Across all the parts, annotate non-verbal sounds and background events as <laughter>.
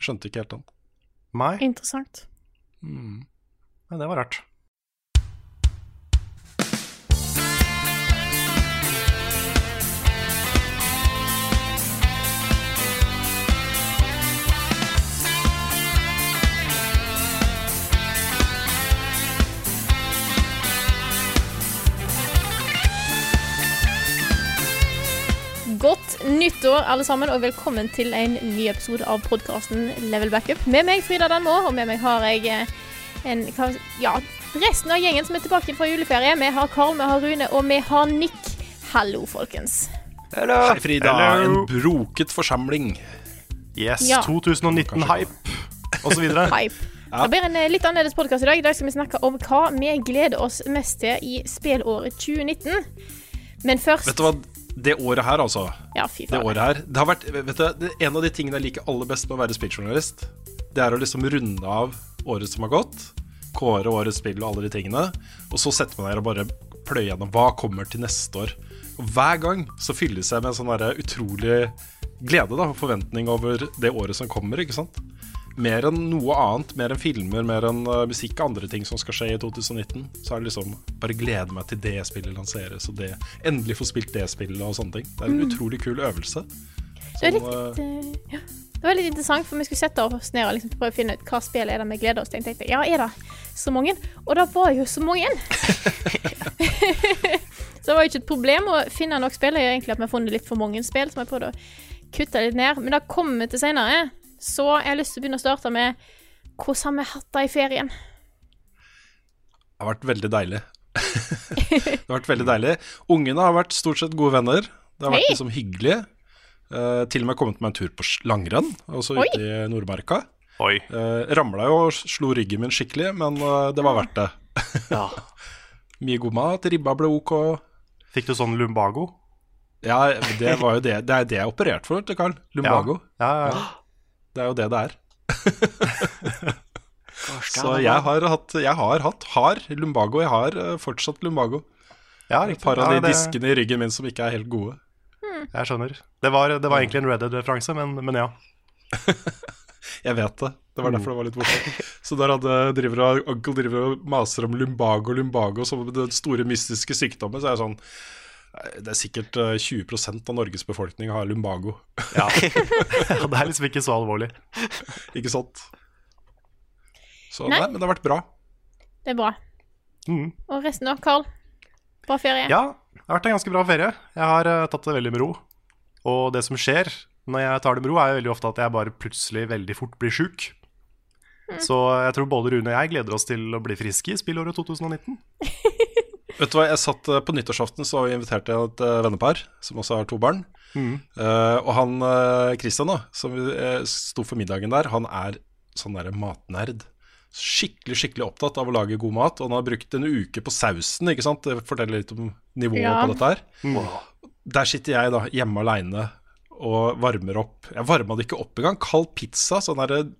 Skjønte ikke helt den. Nei, Interessant. men det var rart. Godt nyttår, alle sammen, og velkommen til en ny episode av podkasten Level Backup. Med meg Frida Danmo, og med meg har jeg eh, en Ja, resten av gjengen som er tilbake fra juleferie. Vi har Karl, vi har Rune, og vi har Nick. Hallo, folkens. Hei, Frida. Hello. En broket forsamling. Yes, Ja. 2019-hype, og så videre. <laughs> Hype. Det blir en eh, litt annerledes podkast i dag. I dag skal vi snakke om hva vi gleder oss mest til i spillåret 2019. Men først Vet du hva? Det året her, altså. Ja, fy Det året her Det har vært vet du, En av de tingene jeg liker aller best med å være spilljournalist, det er å liksom runde av året som har gått. Kåre årets spill og alle de tingene. Og så setter man deg og bare pløyer gjennom hva kommer til neste år. Og hver gang så fylles jeg med en sånn utrolig glede da, og forventning over det året som kommer. ikke sant? Mer enn noe annet, mer enn filmer, mer enn uh, musikk og andre ting som skal skje i 2019. Så er det liksom bare glede meg til det spillet lanseres, og det endelig få spilt det spillet og sånne ting. Det er en utrolig kul øvelse. Det var litt, eh, ja. det var litt interessant, for vi skulle sette oss ned og liksom prøve å finne ut hva spillet er det vi gleder oss til. Jeg tenkte, ja, er det så mange? Og det var jo så mange! <laughs> så det var jo ikke et problem å finne nok spill. Er egentlig at vi har funnet litt for mange spill, så vi har prøvd å kutte litt ned. Men det kommer vi til senere. Så jeg har lyst til å begynne å starte med hvordan har vi hatt det i ferien? Det har vært veldig deilig. <laughs> det har vært veldig deilig. Ungene har vært stort sett gode venner. Det har vært Hei. liksom hyggelig. Uh, til og med kommet meg en tur på langrenn, altså Oi. ute i Nordmarka. Oi. Uh, Ramla jo og slo ryggen min skikkelig, men uh, det var verdt det. Ja. <laughs> Mye god mat, ribba ble ok. Fikk du sånn lumbago? Ja, det var jo det Det er det jeg opererte operert for, til Carl. Lumbago. Ja, ja, ja. Det er jo det det er. <laughs> Så jeg har hatt, jeg har hatt har lumbago. Jeg har eh, fortsatt lumbago. ja Et par av Ja, de det- diskene i ryggen min som ikke er helt gode. Jeg skjønner. Det var, det var egentlig en Red Dead-referanse, men, men ja. <laughs> Jeg vet det. Det var derfor det var litt morsomt. <laughs> Så der hadde driver og, onkel driver og maser om lumbago, lumbago som den store mystiske sykdommen, så er jeg sånn "Nei, Det er sikkert eh, 20% av Norges befolkning har lumbago. <laughs> ja. det er liksom ikke så alvorlig. <laughs> Ikke sant? Så Nei. nei, men det har vært bra. Det er bra. Mm. Og resten av Carl? Bra ferie? Ja, det har vært en ganske bra ferie. Jeg har uh, tatt det veldig med ro. Og det som skjer når jeg tar det med ro, er jo veldig ofte at jeg bare plutselig veldig fort blir sjuk. Så jeg tror både Rune og jeg gleder oss til å bli friske i spillåret 2019. <laughs> Vet du hva, jeg satt eh, På nyttårsaften så inviterte jeg et eh, vennepar, som også har to barn. Eh, og han Kristian Christian, da, som uh, sto for middagen der, han er sånn derre matnerd. Skikkelig skikkelig opptatt av å lage god mat. Og han har brukt en uke på sausen. ikke sant? Det forteller litt om nivået Ja. på dette her. Der sitter jeg da hjemme aleine og varmer opp Jeg varma det ikke opp engang. Kald pizza. Sånn der,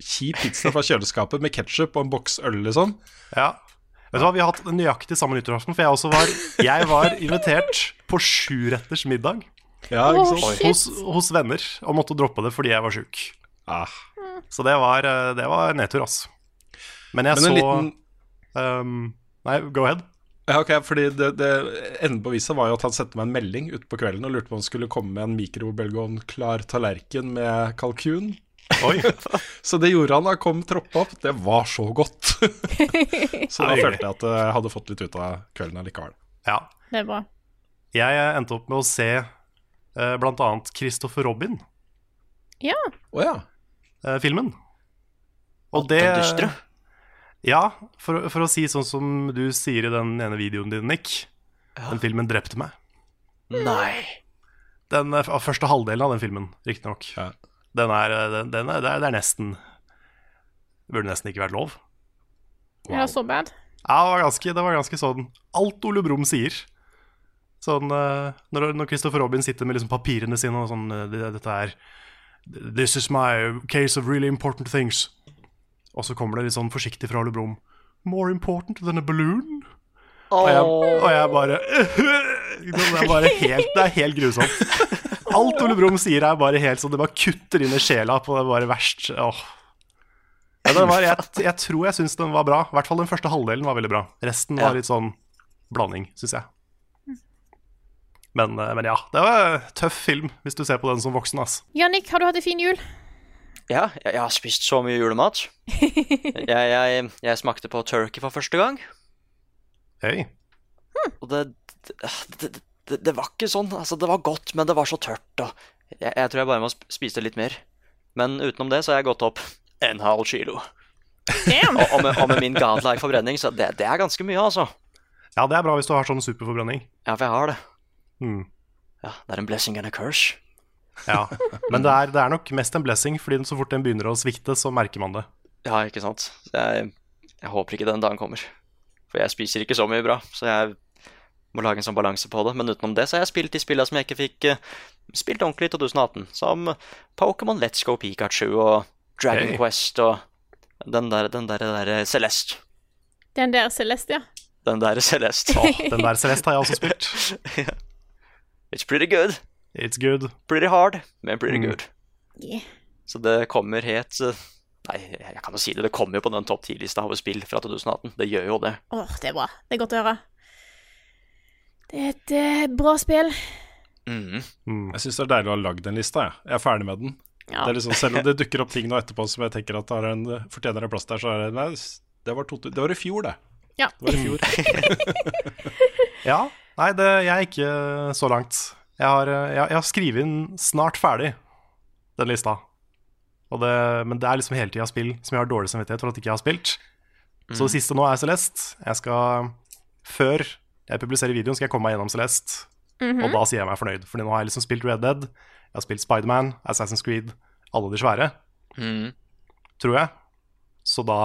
kjip pizza fra kjøleskapet med ketsjup og en boks øl, liksom. Ja. Vet du hva, Vi har hatt nøyaktig samme nyttårsaften, for jeg også var Jeg var invitert på sjuretters middag Ja, shit. hos, hos venner og måtte droppe det fordi jeg var sjuk. Ah. Så det var, eh, det var nedtur, ass. Men jeg Men en så liten um, Nei, go ahead. Ja, ok, fordi det, det, Enden på visa var jo at han sendte meg en melding utpå kvelden og lurte på om han skulle komme med en mikrobølgeovnklar tallerken med kalkun. Oi. <laughs> Så det gjorde han. da kom troppa opp. Det var så godt. <laughs> så da følte jeg at jeg hadde fått litt ut av kvelden allikevel. Ja. Det er bra. Jeg eh, endte opp med å se eh, blant annet Christopher Robin. Ja. Oh, ja. eh, filmen. Og det. Ja, for, for å si sånn som du sier i den ene videoen din, Nick. Den filmen drepte meg. Nei. Den eh, første halvdelen av den filmen, riktignok. Ja. Den er, den, den er, det, er, nesten Det burde nesten ikke vært lov. Wow. Ja, så bad? Ja, det var ganske, det var ganske sånn Alt Ole Brumm sier. Sånn eh, Når, når Christopher Robin sitter med liksom papirene sine og sånn eh, Dette er This is my case of really important things. Og så kommer det litt sånn forsiktig fra Ole Brumm. More important than a balloon? Og jeg, og jeg bare <laughs> Det er bare helt, det er helt grusomt. <laughs> Alt Ole Brumm sier, er bare helt sånn Det bare kutter inn i sjela på det bare verst. Åh. Ja, var, jeg, jeg tror jeg syns den var bra. I hvert fall den første halvdelen var veldig bra. Resten var litt sånn blanding, syns jeg. Men, eh, men ja, det var en tøff film hvis du ser på den som voksen. ass. Jannik, har du hatt en fin jul? Ja, jeg, jeg har spist så mye julemat. <laughs> jeg, jeg, jeg smakte på turkey for første gang. Hei. Og det det, det det, var ikke sånn Altså, det var godt, men det var så tørt, og jeg, jeg tror jeg bare må spise litt mer. Men utenom det så har jeg gått opp en halv kilo. Og, og, med, og med min godlike forbrenning, så det, det er ganske mye, altså. Ja, det er bra hvis du har sånn superforbrenning. Ja, for jeg har det. Mm. Ja, Det er en blessing and a curse. Ja. Men det er, det er nok mest en blessing, fordi så fort den begynner å svikte, så merker man det. Ja, ikke sant. Jeg, jeg håper ikke den dagen kommer. For jeg spiser ikke så mye bra, så jeg må lage en sånn balanse på det. Men utenom det så har jeg spilt de spillene som jeg ikke fikk eh, spilt ordentlig i 2018. Som Pokémon Let's Go Pikachu og Dragon Hey. Quest og den der, den der, der Celeste. Den der Celeste, ja. Den der Celeste. Åh, den der Celeste har jeg også spilt. <laughs> It's pretty good. It's good. Pretty hard, men pretty Mm. good. Yeah. Så det kommer helt eh, Nei, jeg kan jo si det. Det kommer jo på den topp 10-lista over spill fra 2018. Det gjør jo det. Åh, det er bra. Det er godt å høre. Det er et uh, bra spill. Mm. Mm. Jeg syns det er deilig å ha lagd en liste. Jeg. jeg er ferdig med den. Ja. Det er liksom, selv om det dukker opp ting nå etterpå som jeg tenker at har en, fortjener en plass der, så er det Nei, det var, to, det var i fjor, det. Ja. Det var i fjor. <laughs> Ja. Nei, det, jeg er ikke så langt. Jeg har, eh, jeg, jeg har skrevet inn snart ferdig den lista. Og det, men det er liksom hele tida spill som jeg har dårlig samvittighet for at jeg ikke har spilt. Så det siste nå er Celeste. Jeg skal, før jeg publiserer videoen, skal jeg komme meg gjennom Celeste. Og da sier jeg meg fornøyd. Fordi nå har jeg liksom spilt Red Dead, jeg har spilt Spiderman, Assassin's Creed, alle de svære, Mm. tror jeg. Så da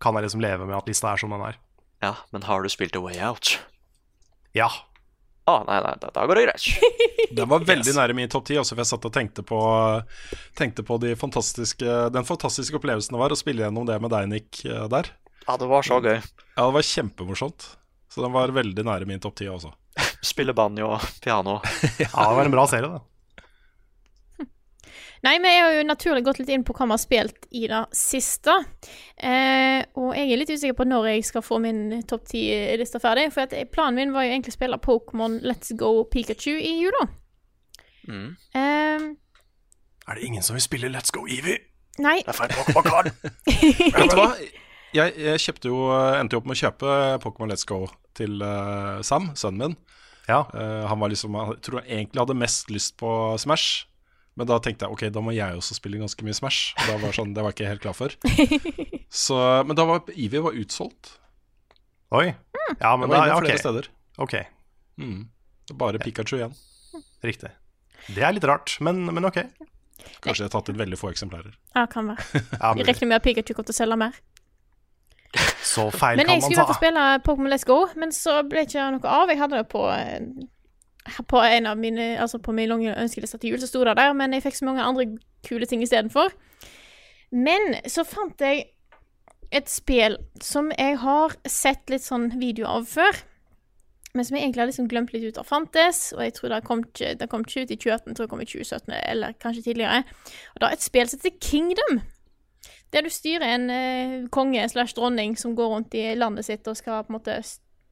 kan jeg liksom leve med at lista er som den er. Ja, men har du spilt A Way Out? Ja. Ah, nei, nei, da, da går det greit. <laughs> Den var veldig nære min topp ti, også for jeg satt og tenkte på, tenkte på de fantastiske, den fantastiske opplevelsen det var å spille gjennom det med deg, Nick, eh, der. Ja, det var så gøy. Ja, det var kjempemorsomt. Så den var veldig nære min topp ti også. <laughs> Spille banjo og piano. <laughs> ja, det var en bra serie, da. Nei, vi har jo naturlig gått litt inn på hva vi har spilt i det siste. Eh, og jeg er litt usikker på når jeg skal få min topp ti-liste ferdig. For at planen min var jo egentlig å spille Pokémon Let's Go Pikachu i jula. Mm. Eh, Er det ingen som vil spille Let's Go Evie? nei, Det er feil Pokémon-kard. <laughs> Vet du hva? Jeg, jeg kjøpte jo, endte jo opp med å kjøpe Pokémon Let's Go til uh, Sam, sønnen min. Ja. Uh, han var liksom, jeg tror han egentlig hadde mest lyst på Smash. Men da tenkte jeg ok, da må jeg også spille ganske mye Smash. Og Da var sånn, Det var ikke helt klar for. <laughs> Så, men da var Evie var utsolgt. Oi. Ja, Det men var da, inne ja, flere ok. steder. ok. Mm. Bare Pikachu igjen. Riktig. Det er litt rart, men, men ok. Kanskje jeg har tatt inn veldig få eksemplarer. ja, kan være. Jeg regner med at Pikachu kommer til å selge mer. Så feil Men kan man ta Men jeg skulle vært spille Pokémon Let's Go, men så ble det ikke noe av. Jeg hadde det på eh, på en av mine Altså på min lange ønskeliste til jul, så sto det der, men jeg fikk så mange andre kule ting istedenfor. Men så fant jeg et spill som jeg har sett litt sånn video av før. Men som jeg egentlig har liksom glemt litt ut av fantes. Og jeg tror det kom ikke, det kom ikke ut i 2018, jeg tror det kom i 2017 eller kanskje tidligere. Og det er et spill som heter Kingdom. Der du styrer en eh, konge slash dronning som går rundt i landet sitt og skal på en måte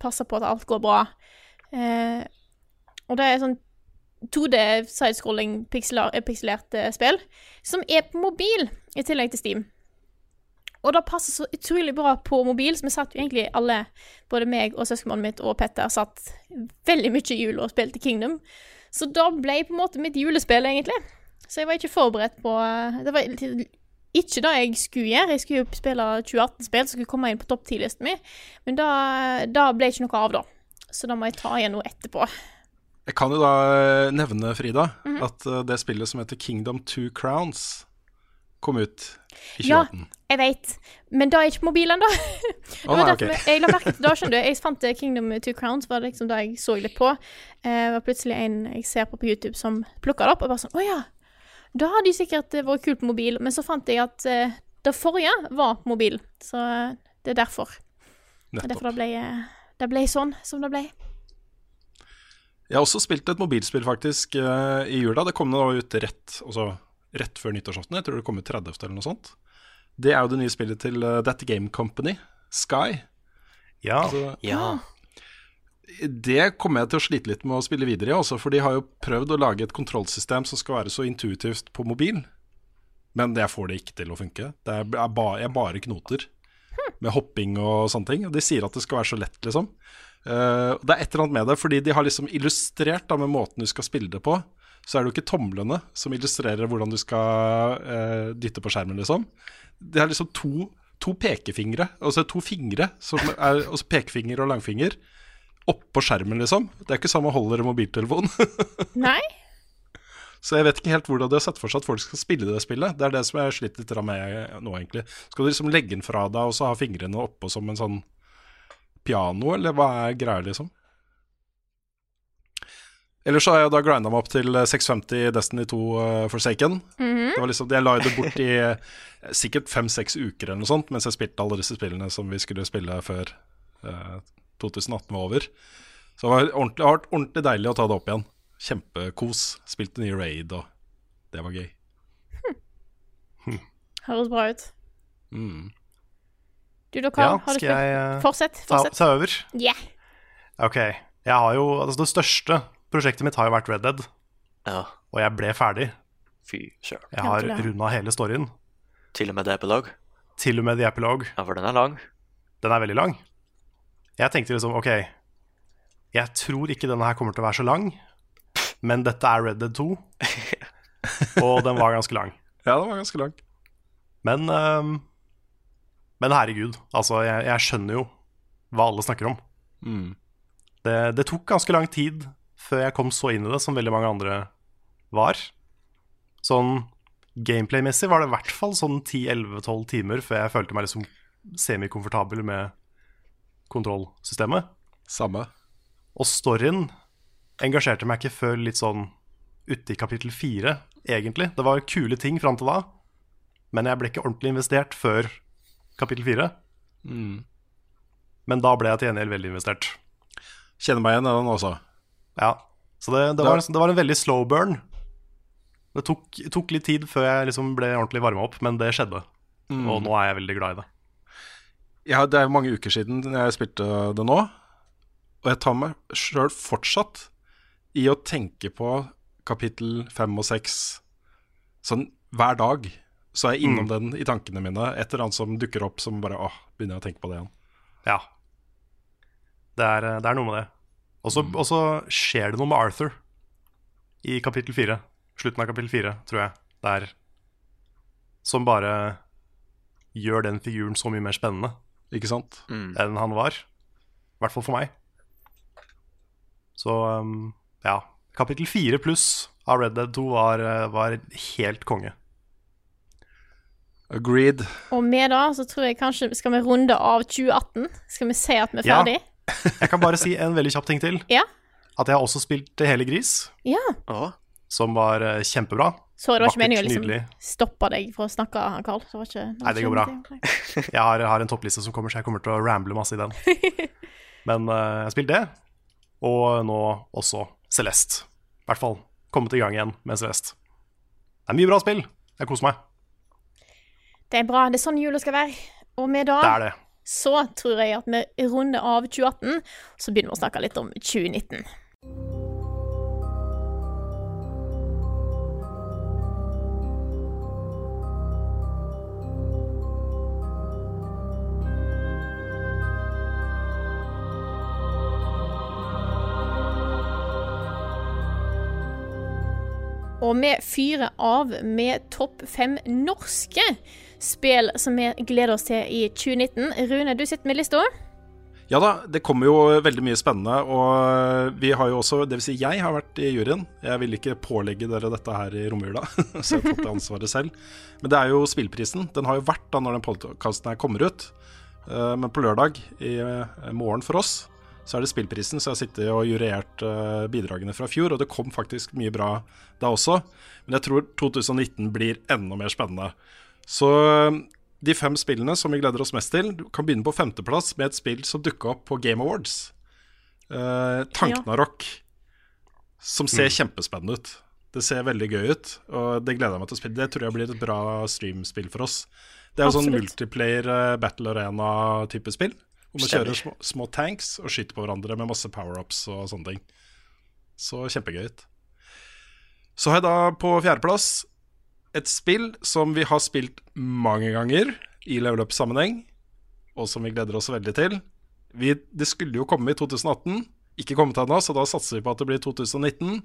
passe på at alt går bra. Eh, og det er sånn 2D sidescrolling eh, pikselert eh, spill, som er på mobil i tillegg til Steam. Og det passer så utrolig bra på mobil, så vi satt jo egentlig alle, både meg og søskenbarnet mitt og Petter, satt veldig mye i jul og spilte Kingdom. Så da ble på en måte mitt julespill, egentlig. Så jeg var ikke forberedt på eh, Det var ikke det jeg skulle gjøre. Jeg skulle jo spille 2018-spill som skulle komme inn på topp 10-listen min, men da, da ble ikke noe av, da. Så da må jeg ta igjen noe etterpå. Jeg kan jo da eh, nevne, Frida, Mhm. at eh, det spillet som heter Kingdom Two Crowns, kom ut i 2018. Ja, jeg vet. Men da er ikke mobilen, da. Oh, nei, okay. ok. jeg la merke til da, skjønner du. Jeg fant eh, Kingdom Two Crowns, var liksom det jeg så litt på. Eh, Det var plutselig en jeg ser på på YouTube som plukka det opp, og bare sånn Å ja, da hadde de sikkert eh, vært kult på mobil. Men så fant jeg at eh, det forrige var mobil, så eh, det er derfor. Det er Nettopp. derfor det ble, det ble sånn som det ble. Jeg har også spilt et mobilspill faktisk i jula. Det kom da ut rett, altså, rett før nyttårsaften. Jeg tror det kom ut 30. eller noe sånt. Det er jo det nye spillet til That Game Company, Sky. Ja. Altså, Ja. Det kommer jeg til å slite litt med å spille videre i, også, for de har jo prøvd å lage et kontrollsystem som skal være så intuitivt på mobil. Men jeg får det ikke til å funke. Det er er ba, er bare knoter med hopping og sånne ting. Og de sier at det skal være så lett, liksom. Uh, det er et eller annet med det, fordi de har liksom illustrert da med måten du skal spille det på. Så er det jo ikke tomlene som illustrerer hvordan du skal uh, dytte på skjermen, liksom. Det er liksom to, to pekefingre, altså to fingre, som er, altså pekefinger og langfinger, oppå skjermen, liksom. Det er ikke samme holder en mobiltelefon. <laughs> Nei? Så jeg vet ikke helt hvordan de har sett for seg at folk skal spille det spillet. Det er det som jeg har slitt litt med nå, egentlig. Skal du liksom legge den fra deg og så ha fingrene oppå som en sånn piano, eller hva er greia, liksom? Ellers så har jeg da grinda meg opp til 650 Destiny 2 uh, Forsaken. Det var liksom, Jeg la det bort i eh, sikkert fem-seks uker eller noe sånt, mens jeg spilte alle disse spillene som vi skulle spille før eh, 2018 var over. Så det var ordentlig, hardt, ordentlig deilig å ta det opp igjen. Kjempekos. Spilte nye raid, og det var gøy. Høres bra ut. Mm. Du da, Karl? Ja, har du spilt? jeg uh, Fortsett. Fortsett. ta over? Yeah. Ok. Jeg har jo Altså, det største prosjektet mitt har jo vært Red Dead, ja. og jeg ble ferdig. Fy søren. Jeg har runda hele storyen. Til og med The Epilogue? Til og med The Epilogue. Ja, for den er lang. Den er veldig lang. Jeg tenkte liksom, ok Jeg tror ikke denne her kommer til å være så lang, men dette er Red Dead 2. <laughs> Og den var ganske lang. Ja, den var ganske lang. Men um, Men herregud, altså, jeg, jeg skjønner jo hva alle snakker om. Mm. Det, det tok ganske lang tid før jeg kom så inn i det som veldig mange andre var. Sånn gameplay-messig var det i hvert fall sånn 10-11-12 timer før jeg følte meg liksom semikomfortabel med kontrollsystemet. Samme. Og storyen engasjerte meg ikke før litt sånn ute i kapittel fire, egentlig. Det var kule ting fram til da, men jeg ble ikke ordentlig investert før kapittel fire. Men da ble jeg til gjengjeld veldig investert. Kjenner meg igjen i den også. Ja, så det, det, var, det var en veldig slow burn. Det tok, tok litt tid før jeg liksom ble ordentlig varma opp, men det skjedde. Og nå er jeg veldig glad i det. Ja, det er jo mange uker siden jeg spilte det nå. Og jeg tar meg sjøl fortsatt i å tenke på kapittel fem og seks sånn hver dag. Så er jeg innom den i tankene mine. Et eller annet som dukker opp som bare åh, begynner jeg å tenke på det igjen. Ja. Det er, det er noe med det. Og så mm. skjer det noe med Arthur i kapittel fire. Slutten av kapittel fire, tror jeg. Der Som bare gjør den figuren så mye mer spennende Ikke sant? enn han var. I hvert fall for meg. Så um, ja. Kapittel fire pluss av Red Dead 2 var, eh, var helt konge. Agreed. Og med da så tror jeg kanskje skal vi runde av 2018. Skal vi si at vi er Ja. ferdig? Jeg kan bare si en veldig kjapp ting til. Ja. At jeg har også spilt Hele gris, Ja. Som var eh, kjempebra. Så det var ikke meningen å liksom stoppe deg fra å snakke, Carl. Det var ikke, Nei, det går bra. <laughs> Jeg har, har en toppliste som kommer, så jeg kommer til å ramble masse i den. <laughs> Men uh, jeg har spilt det, og nå også Celeste. I hvert fall kommet i gang igjen med Celeste. Det er mye bra spill. Jeg koser meg. Det er bra. Det er sånn jula skal være. Og med da Det er det. så tror jeg at vi runder av 2018, så begynner vi å snakke litt om 2019. Og vi fyrer av med topp fem norske spill som vi gleder oss til i 2019. Rune, du sitter med lista. Ja da, det kommer jo veldig mye spennende. Og vi har jo også, dvs. Si jeg har vært i juryen. Jeg vil ikke pålegge dere dette her i romjula, <laughs> så jeg har fått det ansvaret selv. Men det er jo spillprisen. Den har jo vært da når den podkasten her kommer ut. Eh, Men på lørdag i eh, morgen for oss så er det spillprisen, så jeg har sittet og jurert eh, bidragene fra fjor, og det kom faktisk mye bra da også. Men jeg tror 2019 blir enda mer spennende. Så eh, de fem spillene som vi gleder oss mest til, kan begynne på femteplass med et spill som dukka opp på Game Awards. Uh, Tanknarok. Som ser kjempespennende ut. Det ser veldig gøy ut, og det gleder jeg meg til å spille. Det tror jeg blir et bra streamspill for oss. Det er jo sånn multiplayer eh, battle arena-type spill. Hvor man Stemmer. kjører små, små tanks og skyter på hverandre med masse power-ups og sånne ting. Så kjempegøy. Så har jeg da på fjerdeplass et spill som vi har spilt mange ganger i level up-sammenheng, og som vi gleder oss veldig til. Vi, det skulle jo komme i 2018, ikke kommet ennå, så da satser vi på at det blir 2019.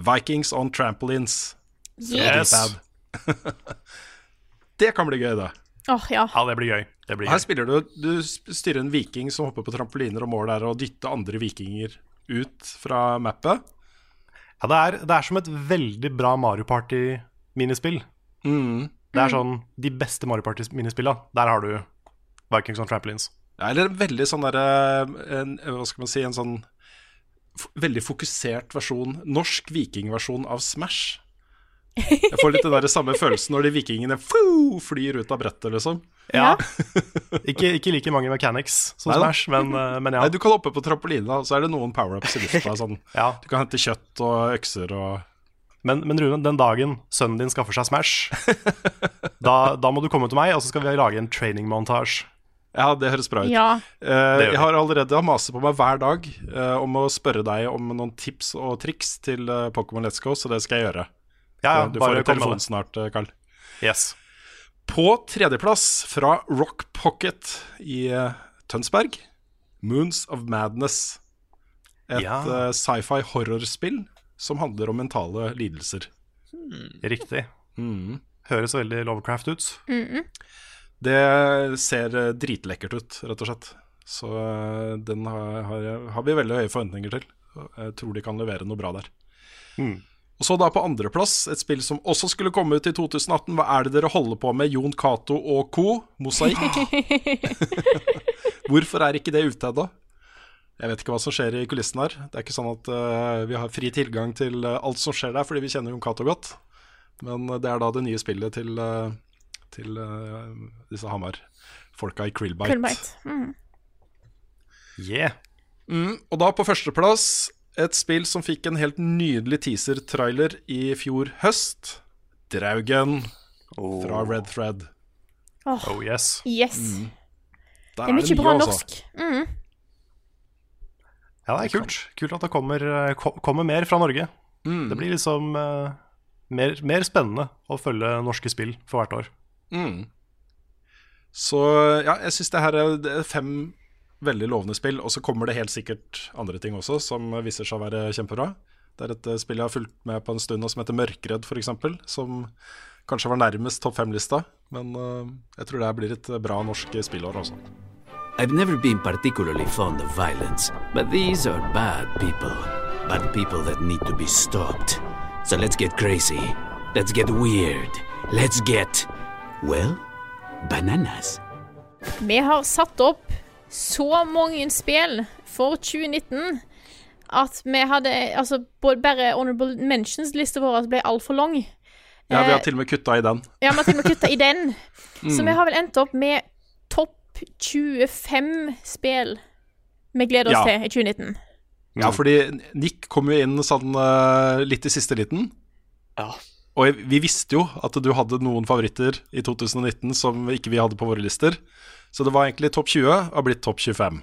Vikings on trampolines. Yes. Bad. <laughs> det kan bli gøy, det. Åh, ja. Ja, det blir gøy. Det blir Her gøy. spiller du Du styrer en viking som hopper på trampoliner og mål der og dytter andre vikinger ut fra mappet. Ja, det er, det er som et veldig bra Mario Party-minispill. Mm. Det er sånn de beste Mario Party-minispillene, Der har du Vikings on Trampolines. Ja, eller en veldig sånn derre Hva skal man si En sånn f veldig fokusert versjon Norsk vikingversjon av Smash. Jeg får litt den der samme følelsen når de vikingene flyr ut av brettet, liksom. Ja. <laughs> ikke, ikke like mange mechanics som Nei, Smash, men, eh, men ja. Nei, du kan hoppe på trampolina, så er det noen power-ups i lufta. Sånn. <laughs> ja. Du kan hente kjøtt og økser og Men, men Rune, den dagen sønnen din skaffer seg Smash, <laughs> da, da må du komme til meg, og så skal vi lage en training montage. Ja, det høres bra ut. Ja. Uh, jeg har allerede mast på meg hver dag uh, om å spørre deg om noen tips og triks til uh, Pokémon Let's Go, så det skal jeg gjøre. Ja, ja, du får en med telefon snart, eh, Carl. Yes. På tredjeplass fra Rock Pocket i eh, Tønsberg, Moons of Madness. Et Ja. eh, sci-fi horrorspill som handler om mentale lidelser. Riktig. Mm. Høres veldig Lovecraft ut. Det ser eh, dritlekkert ut, rett og slett. Så eh, den har, har, har vi veldig høye forventninger til. Jeg tror de kan levere noe bra der. Mm. Og så da på andreplass, et spill som også skulle komme ut i 2018. Hva er det dere holder på med, Jon Cato og co.? Mosaikk? <laughs> Hvorfor er ikke det ute ennå? Jeg vet ikke hva som skjer i kulissen her. Det er ikke sånn at uh, vi har fri tilgang til uh, alt som skjer der, fordi vi kjenner Jon Cato godt. Men uh, det er da det nye spillet til, til disse Hamar-folka i Krillbite. Krillbite. Mm. Yeah. Mm, og da på førsteplass et spill som fikk en helt nydelig teaser-trailer i fjor høst. Draugen fra Red Thread. Åh, Oh yes. yes. Mm. Det er mye bra altså. norsk. Mm. Ja, det er kult. Kult at det kommer, eh, kommer mer fra Norge. Mm. Det blir liksom uh, mer, mer spennende å følge norske spill for hvert år. Mm. Så ja, jeg syns det her er er fem veldig lovende spill, og så kommer det helt sikkert andre ting også som viser seg å være kjempebra. Det er et eh, spill jeg har fulgt med på en stund, og som heter Mørkredd, f.eks., som kanskje var nærmest topp fem-lista, men eh, jeg tror det her blir et bra norsk spillår også. I've never been particularly fond of violence, but these are bad people. Bad people that need to be stopped. So let's get crazy. Let's get weird. Let's get, well, bananas. Vi har satt opp så mange spill for 2019 at vi hadde Altså, bare Honorable Mentions-lista vår ble altfor lang. Ja, vi har Eh, til og med kutta i den. Ja, vi har til og med kutta i den. <laughs> Mm. Så vi har vel endt opp med topp 25 spill vi gleder oss Ja. til i 2019. Ja, fordi Nick kom jo inn sånn eh, litt i siste liten. Ja. Og vi visste jo at du hadde noen favoritter i 2019 som ikke vi hadde på våre lister. Så det var egentlig topp 20 har blitt topp 25.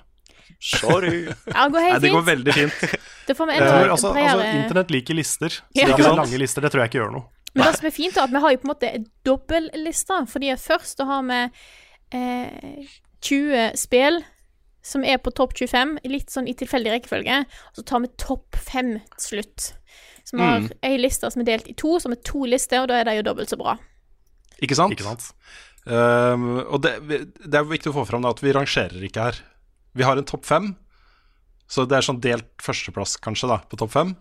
Sorry. Ja, det går Nei, det går veldig fint. Det får vi tror, altså, altså, Internett liker lister, så Ja. det Ikke så er lange lister, det tror jeg ikke gjør noe. Men det som er fint, er at vi har jo på en måte dobbeltlista. Fordi først har vi eh, 20 spill som er på topp 25, litt sånn i tilfeldig rekkefølge. Og så tar vi topp 5 til slutt. Så vi har Mm. ei liste som er delt i to, som er to lister, og da er det jo dobbelt så bra. Ikke sant? Ikke sant? Um, og det, det er viktig å få fram da, at vi rangerer ikke her. Vi har en topp fem, så det er sånn delt førsteplass, kanskje, da, på topp fem.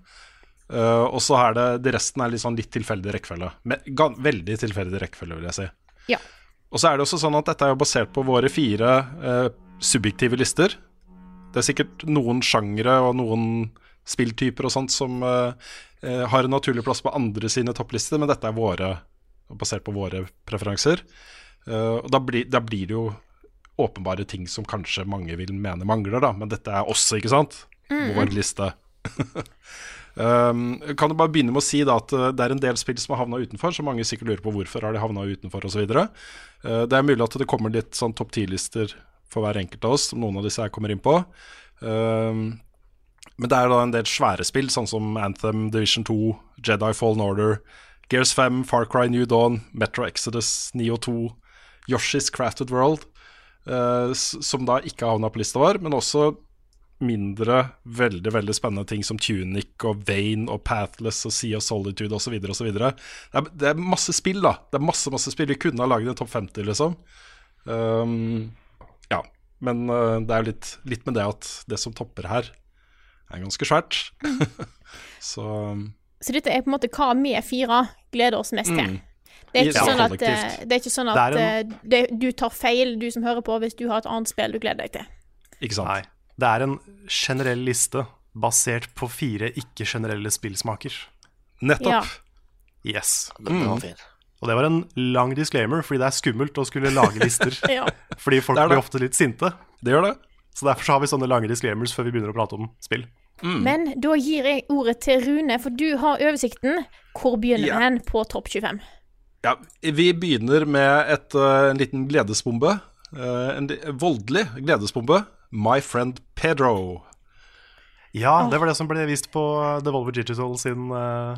Uh, og så er det det resten er litt sånn litt tilfeldig rekkefølge. Veldig tilfeldig rekkefølge, vil jeg si. Ja. Og så er det også sånn at dette er jo basert på våre fire eh, subjektive lister. Det er sikkert noen sjangere og noen spilltyper og sånt som eh, eh, har en naturlig plass på andre sine topplister, men dette er våre, basert på våre preferanser. Eh, og da, blir- da blir det jo åpenbare ting som kanskje mange vil mene mangler, da, men dette er også, ikke sant? Vår liste. <laughs> Um, kan du bare begynne med å si da at uh, det er en del spill som har havna utenfor, så mange sikkert lurer på hvorfor har de havna utenfor osv. Uh, det er mulig at det kommer litt sånn topp ti-lister for hver enkelt av oss, som noen av disse her kommer inn på. Um, men det er da en del svære spill, sånn som Anthem, Division 2, Jedi Fallen Order, Gears 5, Far Cry New Dawn, Metro Exodus, Neo 2, Yoshi's Crafted World, uh, som da ikke havna på lista vår, men også mindre veldig veldig spennende ting som Tunic og Vane og Pathless og Sea of Solitude osv. osv. Det, er- det er masse spill, da. Det er masse masse spill. Vi kunne ha laget en topp 50, liksom. Um, ja. Men uh, det er jo litt, litt med det at det som topper her, er ganske svært. <laughs> Så Så dette er på en måte hva vi fire gleder oss mest til. Mm. Det er ikke Ja, sånn at, eh, det er ikke sånn Det at er eh, det, du tar feil, du som hører på, hvis du har et annet spill du gleder deg til. ikke sant. Nei. Det er en generell liste basert på fire ikke-generelle spillsmaker. Nettopp. Ja. Yes. Fin. Og det var en lang disclaimer, fordi det er skummelt å skulle lage lister. <laughs> Ja. fordi folk Det det. blir ofte litt sinte. Det gjør det. Så derfor så har vi sånne lange disclaimers før vi begynner å prate om spill. Men da gir jeg ordet til Rune, for du har oversikten. Hvor begynner vi hen på topp 25? Ja, vi begynner med et, uh, en liten gledesbombe. Uh, en voldelig gledesbombe. My Friend Pedro. Ja, det var det som ble vist på Devolver Digital sin, eh,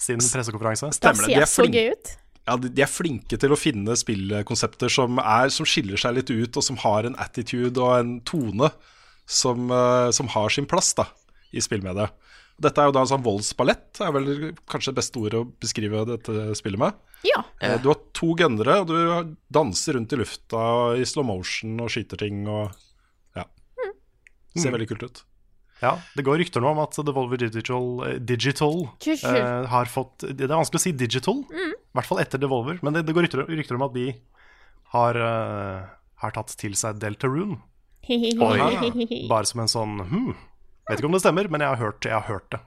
sin pressekonferanse. Stemmer det. De er, så flink, gøy ut. ja, de er flinke til å finne spillkonsepter som, er, som skiller seg litt ut, og som har en attitude og en tone som, uh, som har sin plass da, i spillmediet. Dette er jo da en sånn voldsballett, er vel kanskje det beste ordet å beskrive dette spillet med. Ja. Eh, Du har to gunnere, og du danser rundt i lufta i slow motion og skyter ting og Ja. Ser veldig kult ut. Ja, Det går rykter nå om at Devolver Digital, eh, digital Digital. eh, har fått Det er vanskelig å si digital, i hvert fall etter Devolver. Men det, det går rykter, rykter om at de har, uh, har tatt til seg Deltarune. <laughs> Bare som en sånn hm, Vet ikke om det stemmer, men jeg har hørt, jeg har hørt det.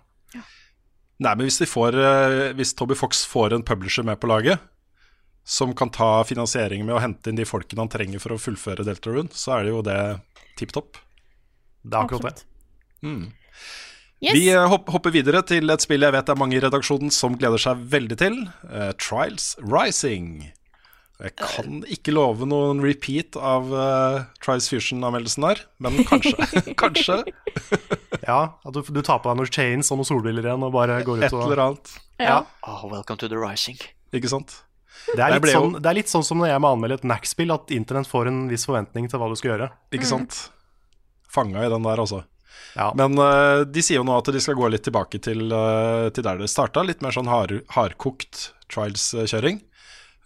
Nei, men hvis, de får, eh, hvis Toby Fox får en publisher med på laget, som kan ta finansiering med å hente inn de folkene han trenger for å fullføre Deltarune, så er det jo det tipp topp. Det er akkurat det. Yes. Vi eh, hopper videre til et spill jeg vet det er mange i redaksjonen som gleder seg veldig til. Uh, Trials Rising. Jeg kan ikke love noen repeat av uh, Trials Fusion-anmeldelsen der, men kanskje. <laughs> kanskje. Ja, At du, du tar på deg noen chains og noen solbriller igjen og bare går ut og Et eller annet. ja. Oh, welcome to the rising. Ikke sant? Det er, litt sånn, det er litt sånn som når jeg må anmelde et NAC-spill, at internett får en viss forventning til hva du skal gjøre. Ikke sant? Fanga i den der, altså. Ja, Men uh, de sier jo nå at de skal gå litt tilbake til, uh, til der det starta. Litt mer sånn hard, hardkokt trials-kjøring.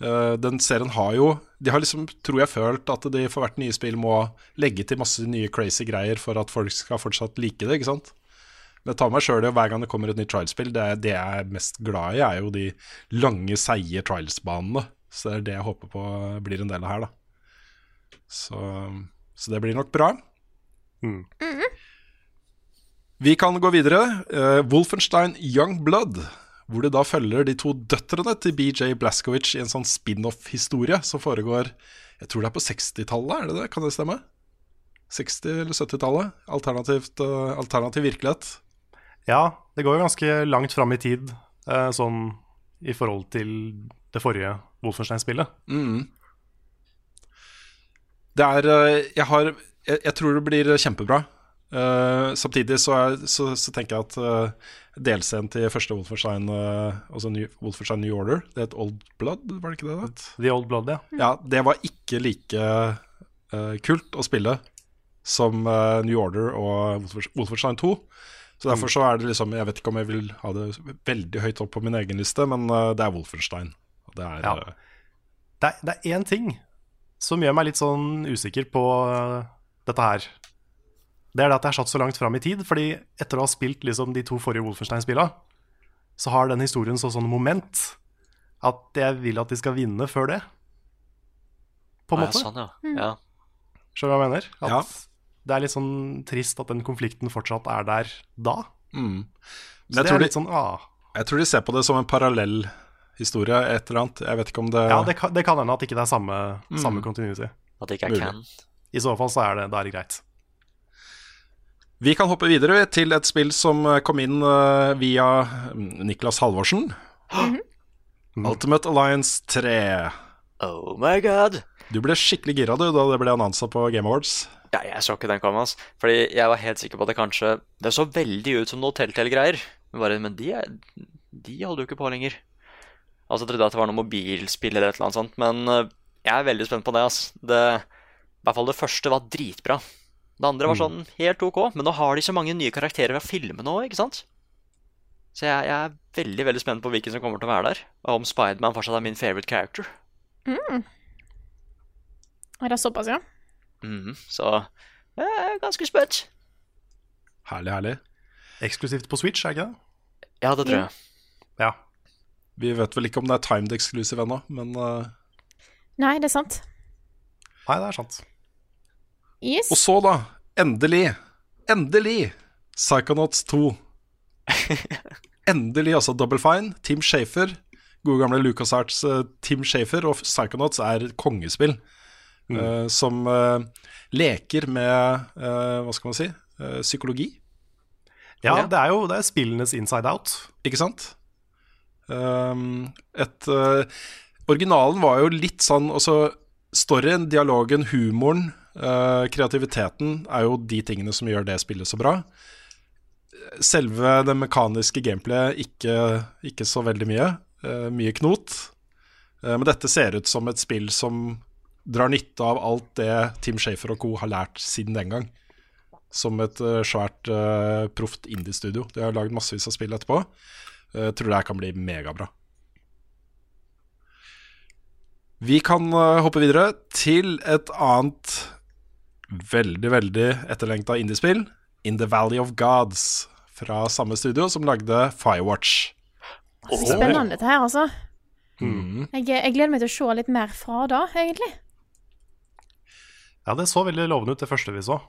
Uh, den serien har jo De har liksom, tror jeg, følt at de for hvert nye spill må legge til masse nye crazy greier for at folk skal fortsatt like det, ikke sant? Men jeg tar meg sjøl i, og hver gang det kommer et nytt trials-spill, det, det jeg er mest glad i, er jo de lange, seige trials-banene. Så det er det jeg håper på blir en del av her, da. Så, så det blir nok bra. Mm. Vi kan gå videre. Uh, Wolfenstein Young Blood. Hvor du da følger de to døtrene til BJ Blaskowicz i en sånn spin-off-historie som foregår Jeg tror det er på 60-tallet, er det det? Kan det stemme? 60- eller 70-tallet? Alternativt, eh, alternativ virkelighet. ja det går jo ganske langt fram i tid, uh, sånn i forhold til det forrige Wolfenstein-spillet. Mm. Det er uh, Jeg har Jeg, jeg tror det blir kjempebra. Eh, samtidig så, er, så, så tenker jeg at uh, delscenen til første Wolfenstein, uh, altså New, Wolfenstein New Order, det het Old Blood, var det ikke det det? The Old Blood, ja. Ja, det var ikke like uh, kult å spille som New Order og Wolfenstein 2. Så derfor så er det liksom Jeg vet ikke om jeg vil ha det veldig høyt opp på min egen liste, men det er Wolfenstein. Og det er Ja. Det er, det er én ting som gjør meg litt sånn usikker på dette her. Det er det at jeg er satt så langt fram i tid. Fordi etter å ha spilt liksom de to forrige Wolfenstein-spilla, så har den historien så sånn moment at jeg vil at de skal vinne før det. På en Ah, ja, måte. sånn, ja. ja. Skjønner du hva jeg mener? At Ja. Det er litt sånn trist at den konflikten fortsatt er der da. Mm. Så jeg det tror, er de, litt sånn, ah. jeg tror de ser på det som en parallell historie, et eller annet. Jeg vet ikke om det Ja, det kan, det kan hende at ikke det er samme, Mm. samme continuity. At det ikke er Mulig. can. I så fall så er det, da er det greit. Vi kan hoppe videre til et spill som eh, kom inn eh, via mm, Niklas Halvorsen. Ultimate Alliance 3. Oh my god. Du ble skikkelig gira du da det ble annonsa på Game Awards. Ja, jeg så ikke den komme, ass. Fordi jeg var helt sikker på at det kanskje Det så veldig ut som noe Telltale-greier. Men men de, er, de holder jo ikke på lenger. Altså, jeg trodde at det var noe mobilspill eller et eller annet sånt. Men eh, jeg er veldig spent på det, ass. Det, I hvert fall det første var dritbra. Det andre var sånn helt ok. Men nå har de så mange nye karakterer å filme nå, ikke sant? Så jeg, jeg er veldig veldig spent på hvilken som kommer til å være der. Og om Spiderman fortsatt er min favorite character. Er det såpass, ja? Mhm, så jeg er ganske spent. Herlig, herlig. Eksklusivt på Switch, er ikke det? Ja, det tror jeg. Ja. Vi vet vel ikke om det er timed exclusive ennå, men uh... Nei, det er sant. Nei, det er sant. Yes. Og så, da, endelig, endelig, Psychonauts 2. <laughs> endelig, altså Double Fine, Tim Shafer, gode gamle LucasArts uh, Tim Shafer, og Psychonauts er kongespill. eh, som uh, leker med, eh, hva skal man si, psykologi, Ja, Ja. det er jo det er spillenes inside out. ikke sant? Um, et, originalen var jo litt sånn altså Storyen, dialogen, humoren, kreativiteten er jo de tingene som gjør det spillet så bra. Selve det mekaniske gameplayet ikke, ikke så veldig mye. eh, mye knot. Eh, men dette ser ut som et spill som drar nytte av alt det Tim Shafer og co. har lært siden den gang. Som et eh, svært uh, proft indie-studio. De har lagd massevis av spill etterpå. Jeg tror det her kan bli megabra. Vi kan eh, hoppe videre til et annet veldig, veldig etterlengta indiespill. In the Valley of Gods. Fra samme studio som lagde Firewatch. Spennende dette her, altså. Mm. Jeg, jeg gleder meg til å se litt mer fra da, egentlig. Ja, det så veldig lovende ut, det første vi så.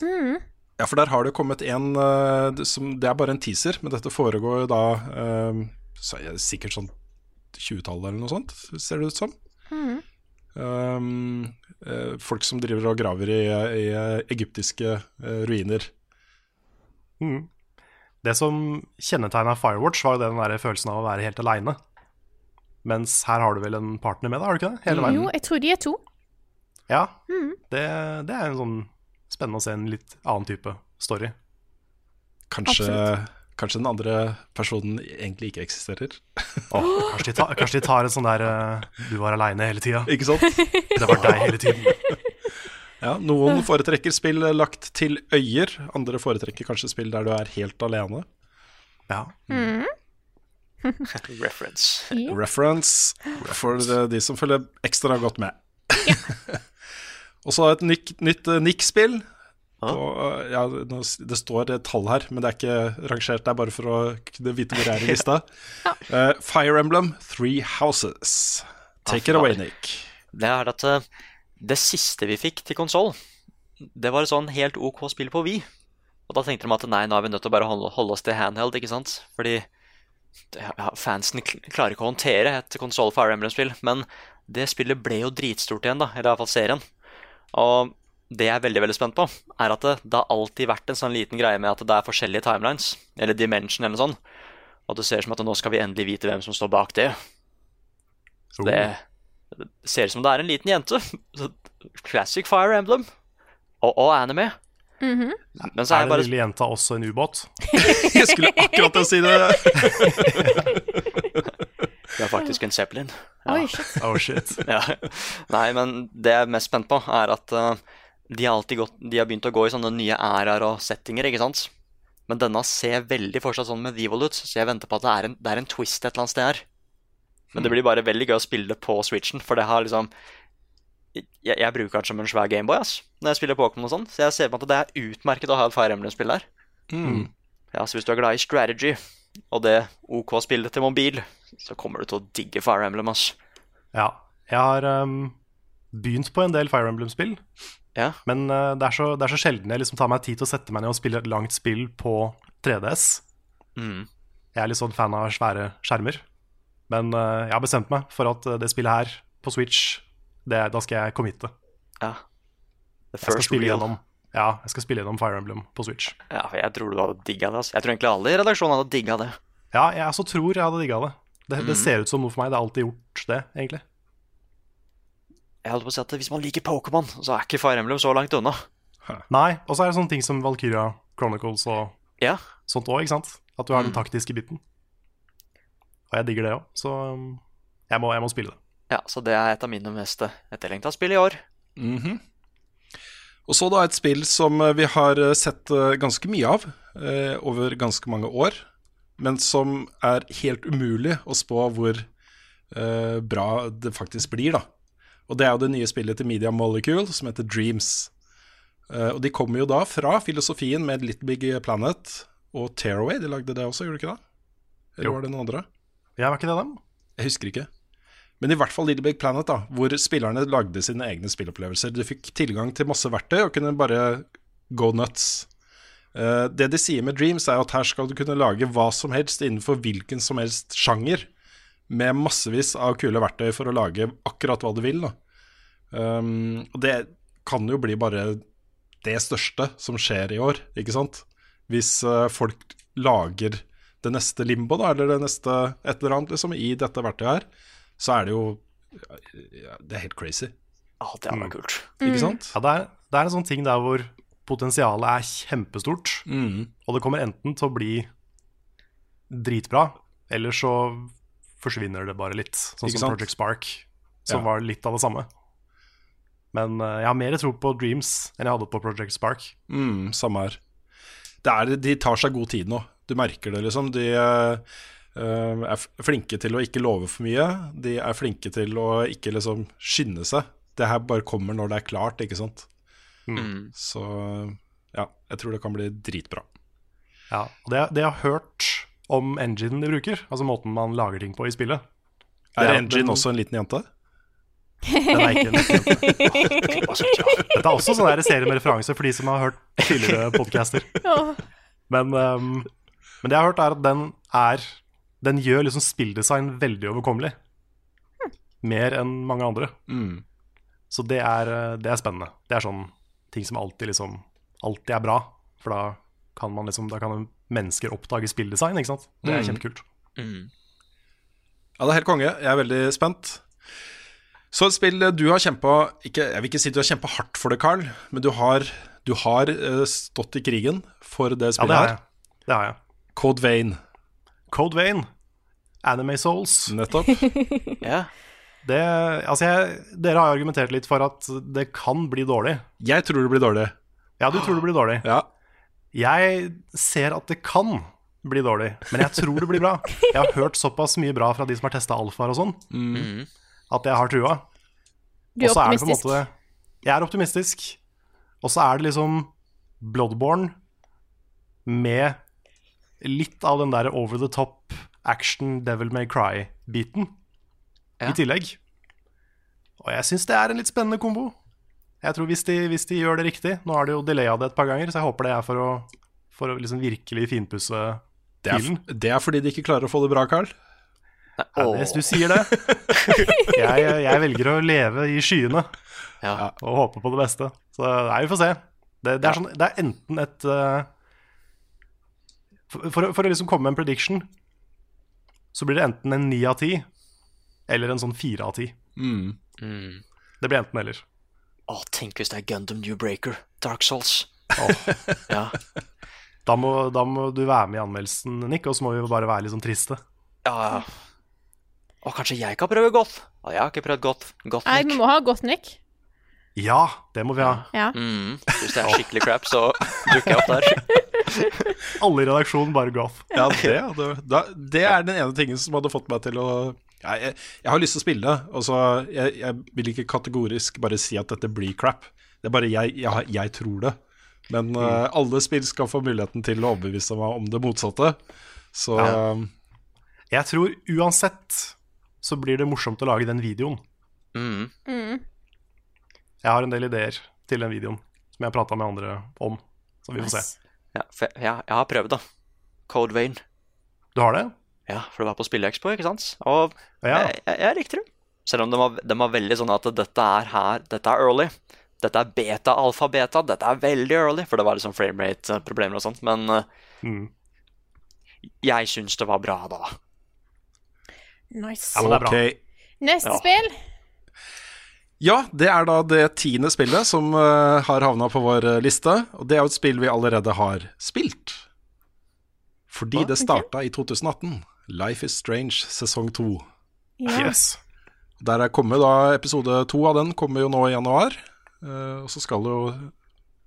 Ja, for der har det kommet en eh, det er bare en teaser, men dette foregår jo da eh, så er det sikkert sånn 20-tallet eller noe sånt, ser det ut som. Um, eh, folk som driver og graver i, i eh, egyptiske eh, ruiner. Mm. Det som kjennetegna Firewatch, var jo den der følelsen av å være helt aleine. Mens her har du vel en partner med deg, har du ikke det? Hele verden. Jo, jeg tror de er to. Ja, det, det er en sånn spennende å se en litt annen type story. Kanskje, Absolutt. Kanskje den andre personen egentlig ikke eksisterer. Oh, kanskje, de tar, kanskje de tar en sånn der uh, Du var aleine hele tida. Ikke sant? Det var deg hele tiden. <laughs> Ja, noen foretrekker spill lagt til øyer, andre foretrekker kanskje spill der du er helt alene. Ja. <laughs> Reference. Yeah. Reference for de, de som følger ekstra godt med. <laughs> Og så et nytt, nytt uh, Nick-spill. Ah. Og, eh, Ja, det står et tall her, men det er ikke rangert. Det er bare for å kunne vite hvor jeg er i <laughs> lista. Eh, Fire Emblem Three Houses. Take it Ah, away. Nick. Det er at eh, det siste vi fikk til konsoll, det var et sånn helt OK spill på Wii. Og da tenkte de at nei, nå er vi nødt til å bare holde, holde oss til handheld, ikke sant? Fordi ja, fansen klarer ikke å håndtere et konsoll Fire Emblem-spill. Men det spillet ble jo dritstort igjen, da. Eller iallfall serien. Og det jeg er veldig veldig spent på, er at det, det har alltid vært en sånn liten greie med at det er forskjellige timelines, eller dimension eller noe sånt. Og det ser ut som at nå skal vi endelig vite hvem som står bak det. Så det, det ser ut som det er en liten jente. Classic Fire Emblem. Og, og anime. Mhm. Men så er Er jeg den bare lille jenta også en ubåt? <laughs> Jeg skulle akkurat til å si det! <laughs> Det er faktisk en Zeppelin. Oi, shit. Oh shit. Ja. Nei, men det jeg er mest spent på, er at eh, de, har alltid gått, de har begynt å gå i sånne nye æraer og settinger, ikke sant? Men denne ser veldig fortsatt sånn medieval ut, så jeg venter på at det er en, det er en twist et eller annet sted her. Men det blir bare veldig gøy å spille det på Switchen, for det har liksom jeg, jeg bruker den som en svær Gameboy ass, når jeg spiller Pokémon og sånn. Så jeg ser på at det er utmerket å ha et Fire Emblem-spill der. Mm. Ja, så hvis du er glad i strategy, og det OK spillet til mobil, så kommer du til å digge Fire Emblem, ass. Ja. Jeg har um, begynt på en del Fire Emblem-spill, Ja. men uh, det, er så, det er så sjelden jeg liksom tar meg tid til å sette meg ned og spille et langt spill på 3DS. Mm. Jeg er litt sånn fan av svære skjermer. Men uh, jeg har bestemt meg for at eh, det spillet her på Switch, det, da skal jeg committe. ja. Jeg skal spille real. gjennom, ja, jeg skal spille gjennom Fire Emblem på Switch. Ja, for jeg tror du hadde digga det. Altså. Jeg tror egentlig alle i redaksjonen hadde digga det. Ja, jeg også tror jeg hadde digga det. det. Det Mm. ser ut som noe for meg. Det har alltid gjort det, egentlig. Jeg holdt på å si at Hvis man liker Pokémon, så er ikke Fire Emblem så langt unna. Nei, og så er det sånne ting som Valkyria Chronicles og Ja, sånt òg, ikke sant? At du har den Mm. taktiske biten. Og jeg digger det òg, så um, jeg må, jeg må spille det. ja Så det er et av mine mest etterlengta spill i år. Mhm. Og så da et spill som eh, vi har eh, sett eh, ganske mye av eh, over ganske mange år, men som er helt umulig å spå hvor eh, bra det faktisk blir, da. Og det er jo det nye spillet til Media Molecule, som heter Dreams. Uh, og de kommer jo da fra filosofien med Little Big Planet og Tearaway. De lagde det også, gjorde de ikke det? Eller Jo. var det noen andre? Ja, var ikke det dem? Jeg husker ikke. Men i hvert fall Little Big Planet, da, hvor spillerne lagde sine egne spillopplevelser. Du fikk tilgang til masse verktøy og kunne bare go nuts. Uh, det de sier med Dreams, er at her skal du kunne lage hva som helst innenfor hvilken som helst sjanger, med massevis av kule verktøy for å lage akkurat hva du vil. Da. Um, og det kan jo bli bare det største som skjer i år, ikke sant? Hvis uh, folk lager det neste limbo, da, eller det neste et eller annet liksom, i dette verktøyet her, så er det jo ja, Det er helt crazy, Ja, det hadde vært kult. ikke sant? Ja, det er, det er en sånn ting der hvor potensialet er kjempestort, Mm. og det kommer enten til å bli dritbra, eller så forsvinner det bare litt. Sånn Ikke som sant? Project Spark, som Ja. var litt av det samme. Men uh, jeg har mer tro på Dreams enn jeg hadde på Project Spark. Mm, samme her. Det er, de tar seg god tid nå. Du merker det, liksom. De eh, er flinke til å ikke love for mye. De er flinke til å ikke liksom skynde seg. Det her bare kommer når det er klart, ikke sant. Mm. Så ja, jeg tror det kan bli dritbra. Ja, det, det jeg har hørt om enginen de bruker, altså måten man lager ting på i spillet Er er- Engine den- også en liten jente? <laughs> Den er ikke en liten jente. <laughs> Dette er også sånn serie med referanse for de som har hørt tidligere podcaster. <laughs> Men, um, men det jeg har hørt, er at den er Den gjør liksom spilldesign veldig overkommelig. Mer enn mange andre. Mm. Så det er, uh, det er spennende. Det er sånn ting som alltid liksom Alltid er bra. For da kan man liksom Da kan mennesker oppdage spilldesign, ikke sant. Det er Mm. kjempekult. Mm. Ja, det er helt konge. Jeg er veldig spent. Så et spill du har kjempa Jeg vil ikke si du har kjempa hardt for det, Carl, men du har, du har eh, stått i krigen for det Ja, spillet det her. Ja, Det har jeg. Code Vein, Code Vein. Anime Souls. nettopp. <laughs> Ja. Det, altså jeg, dere har argumentert litt for at det kan bli dårlig. Jeg tror det blir dårlig. Ja, du tror det blir dårlig. Ja. Jeg ser at det kan bli dårlig, men jeg tror det blir bra. <laughs> Jeg har hørt såpass mye bra fra de som har testa alfaer og sånn, Mm. at jeg har trua. Du er Og så er det på en optimistisk. måte Jeg er optimistisk. Og så er det liksom Bloodborne med litt av den der over the top action Devil May Cry-biten Ja. i tillegg. Og jeg syns det er en litt spennende kombo. Jeg tror hvis de, hvis de gjør det riktig Nå har de jo delaya det et par ganger, så jeg håper det er for å, for å liksom virkelig finpusse Det er, filen. det er fordi de ikke klarer å få det bra, Carl. Ja, hvis du sier det. <laughs> Jeg, jeg velger å leve i skyene Ja. og håpe på det beste. Så nei, vi får se. Det, det, er, sånn, det er enten et uh, for, for, for å liksom komme med en prediction, så blir det enten en ni av ti eller en sånn fire av ti. Mm. Mm. Det blir enten eller. Å, tenk hvis det er Gundam New Breaker. Dark Souls. Oh. <laughs> Ja. da, må, da må du være med i anmeldelsen, Nick, og så må vi jo bare være litt sånn triste. ja. ja. Og kanskje jeg kan prøve goth? Ja, jeg har ikke prøvd goth. Nei, vi må ha godt Nick. Ja, det må vi ha. Ja. Mm. Hvis det er skikkelig crap, så dukker jeg opp der. <laughs> Alle i redaksjonen bare goth. Ja, det, det, det er den ene tingen som hadde fått meg til å Jeg, jeg, har lyst til å spille det. og så jeg, jeg vil ikke kategorisk bare si at dette blir crap. Det er bare jeg, jeg, jeg tror det. Men eh, alle spill skal få muligheten til å overbevise meg om det motsatte. Så Ja. Jeg tror uansett så blir det morsomt å lage den videoen. Mm. Mm. Jeg har en del ideer til den videoen som jeg har prata med andre om. Så vi får se. Ja, jeg, jeg har prøvd, da. Code Vein. Du har det? Ja, for det var på Spilleexpo, ikke sant? Og Ja. jeg, jeg, jeg likte det. Selv om de var, de var veldig sånn at dette er her, dette er early. Dette er beta, alfa, beta. Dette er veldig early, for det var liksom framerate-problemer og sånt. Men eh, Mm. jeg syns det var bra da. Nice. Ja, men det er bra. Okay. Neste Ja. spill. Ja, det er da det tiende spillet som uh, har havna på vår eh, liste. Og det er jo et spill vi allerede har spilt. Fordi det starta i 2018. Life is Strange sesong to. Ja. Yes. Der er kommet da episode to av den kommer jo nå i januar. Uh, og så skal jo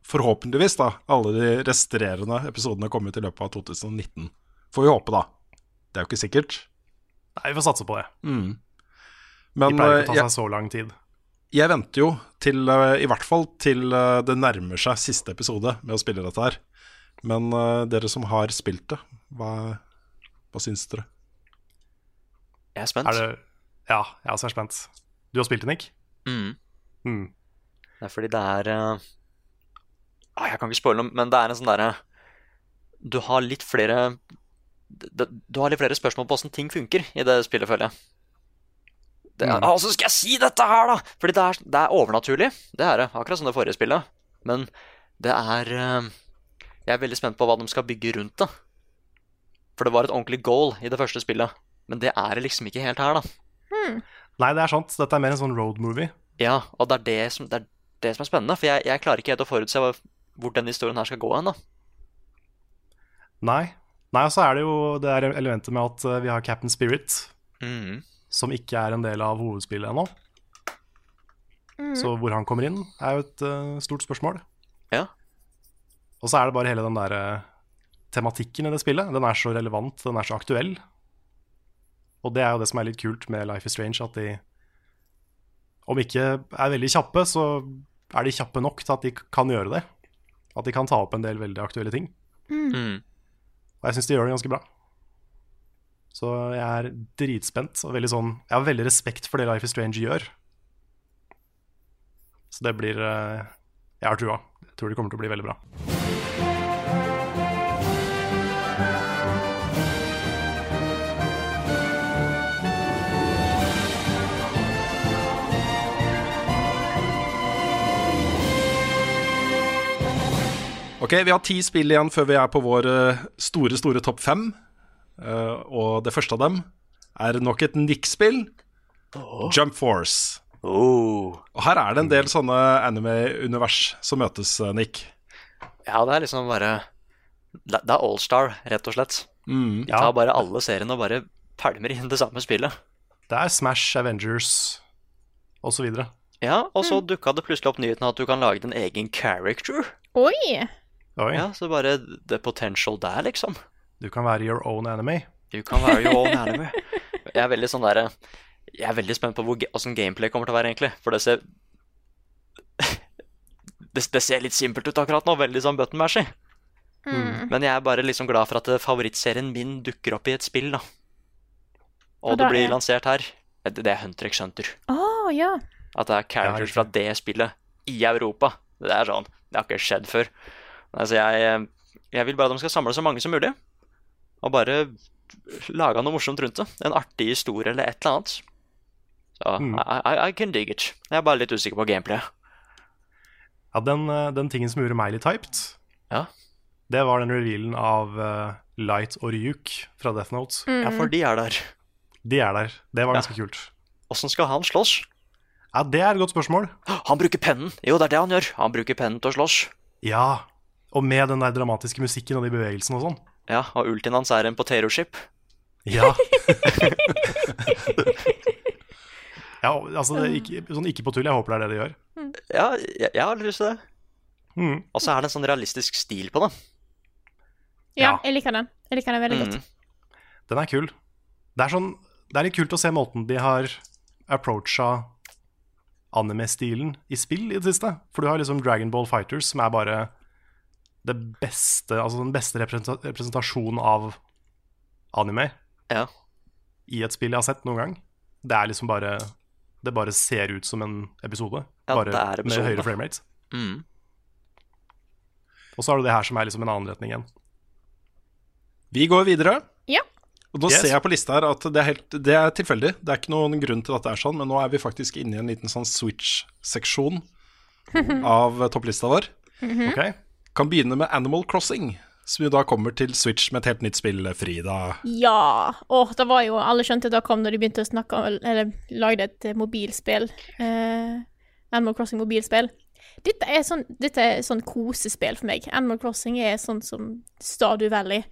forhåpentligvis da alle de resterende episodene komme ut i løpet av 2019. Får vi håpe, da. Det er jo ikke sikkert. Nei, vi får satse på det. Mm. De pleier eh, ikke å ta seg så lang tid. jeg venter jo til eh, I hvert fall til eh, det nærmer seg siste episode med å spille dette her. Men uh, dere som har spilt det, hva, hva syns dere? Jeg er spent. Er det Ja, jeg også er spent. Du har spilt det, Nick? Mm. Mm. Det er fordi det er uh, ah, Jeg kan ikke spoile noe, men det er en sånn derre Du har litt flere Du har litt flere spørsmål på åssen ting funker i det spillet, føler jeg. Det er, Mm. ah, så skal jeg si dette her, da! Fordi det er, det er overnaturlig. Det er det. Akkurat som det forrige spillet. Men det er eh, Jeg er veldig spent på hva de skal bygge rundt det. For det var et ordentlig goal i det første spillet. Men det er det liksom ikke helt her, da. Nei, det er sant. Dette er mer en sånn road movie. Ja, og det er det som, det er, det som er spennende. For jeg, jeg klarer ikke helt å forutse hvor den historien her skal gå hen. da. Nei. Nei, og så er det jo det er elementet med at eh, vi har Captain Spirit, mm. som ikke er en del av hovedspillet ennå. Så hvor han kommer inn, er jo et uh, stort spørsmål. Ja. Og så er det bare hele den der eh, tematikken i det spillet. Den er så relevant, den er så aktuell. Og det er jo det som er litt kult med Life is Strange, at de om ikke er veldig kjappe, så er de kjappe nok til at de kan gjøre det. At de kan ta opp en del veldig aktuelle ting. Mm. Og jeg syns de gjør det ganske bra. Så jeg er dritspent og veldig sånn Jeg har veldig respekt for det Life is Strange gjør. Så det blir eh, Jeg har trua. Jeg tror det kommer til å bli veldig bra. Ok, vi har ti spill igjen før vi er på vår eh, store, store topp fem. Uh, og det første av dem er nok et Nick-spill. Jump Force. Oh. Og her er det en del sånne anime-univers som møtes, eh, Nick. Ja, det er liksom bare Det er Allstar, rett og slett. Mm. De tar bare alle seriene og bare pælmer inn det samme spillet. Det er Smash, Avengers osv. Ja, og så dukka det plutselig opp nyheten at du kan lage din egen character. Oi! Oi, Ja, så bare the potential der, liksom. du kan være your own enemy. Du kan være your own enemy. Jeg er veldig sånn der, Jeg er veldig spent på hvor, hvordan gameplay kommer til å være, egentlig. For det ser det, det ser litt simpelt ut akkurat nå. Veldig sånn button mashy. Men jeg er bare liksom glad for at eh, favorittserien min dukker opp i et spill, da. Og Og det blir er- lansert her. Det det er Hunter x Hunter. Oh, ja. At det er characters fra det spillet i Europa. Det er sånn Det har ikke skjedd før. Altså, jeg, jeg vil bare at de skal samle så mange som mulig. Og bare lage noe morsomt rundt det. En artig historie eller et eller annet. Så Mm. I, I, I can dig it. Jeg er bare litt usikker på gameplayet. Ja, den, eh, den tingen som gjorde meg litt hyped, Ja. det var den revealen av uh, Light og Ryuk fra Death Note. ja, for de er der. De er der. Det var Ja. ganske kult. Åssen skal han slåss? Ja, det er et godt spørsmål. <gasps> Han bruker pennen! Jo, det er det han gjør. Han bruker pennen til å slåss. Ja, og med den der dramatiske musikken og de bevegelsene og sånn. Ja, og ultien hans er en potato chip. Ja. <laughs> ja, altså det ikke, sånn ikke på tull. Jeg håper det er det de gjør. Ja, jeg, jeg har lyst til det. Mm. Og så er det en sånn realistisk stil på det. Ja, Ja. jeg liker den. Jeg liker den veldig Mm. godt. Den er kul. Det er sånn det er litt kult å se måten de har approacha anime-stilen i spill i det siste. For du har liksom Dragon Ball Fighters, som er bare beste, altså den beste representasjonen av anime Ja. i et spill jeg har sett noen gang. Det er liksom bare Det bare ser ut som en episode, Ja, bare det er med episode. høyere framerates. Mm. Og så har du det her som er liksom en annen retning igjen. Vi går videre. Ja. Og nå Yes. ser jeg på lista her at det er, helt, det er tilfeldig. Det er ikke noen grunn til at det er sånn, men nå er vi faktisk inne i en liten sånn Switch-seksjon <laughs> av topplista vår. Ok? Kan begynne med Animal Crossing, som jo da kommer til Switch med et helt nytt spill, Frida. Ja. Åh, det var jo Alle skjønte det kom når de begynte å snakke om Eller lagde et eh, mobilspill. Eh, Animal Crossing mobilspill. Dette er sånn, dette er sånn kosespill for meg. Animal Crossing er sånn som Stardew Valley.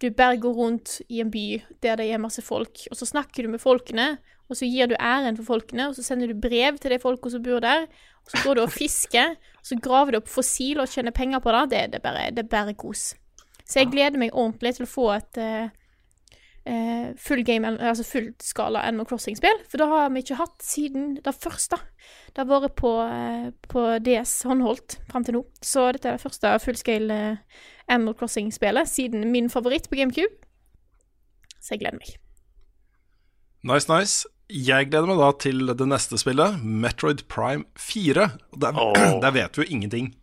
Du bare går rundt i en by der det er masse folk, og så snakker du med folkene, og så gir du æren for folkene, og så sender du brev til de folka som bor der, og så går du og fisker, og så graver du opp fossil og tjener penger på det. Det, det, bare, det er bare kos. Så jeg gleder meg ordentlig til å få et eh, full game, altså fullskala Animal Crossing-spill. For det har vi ikke hatt siden det første. Det har vært på, uh, på DS håndholdt fram til nå. Så dette er det første fullscale uh, Animal Crossing-spillet siden min favoritt på GameCube. Så jeg gleder meg. Nice, nice. Jeg gleder meg da til det neste spillet, Metroid Prime 4. Og der, oh. <clears throat> der vet vi jo ingenting.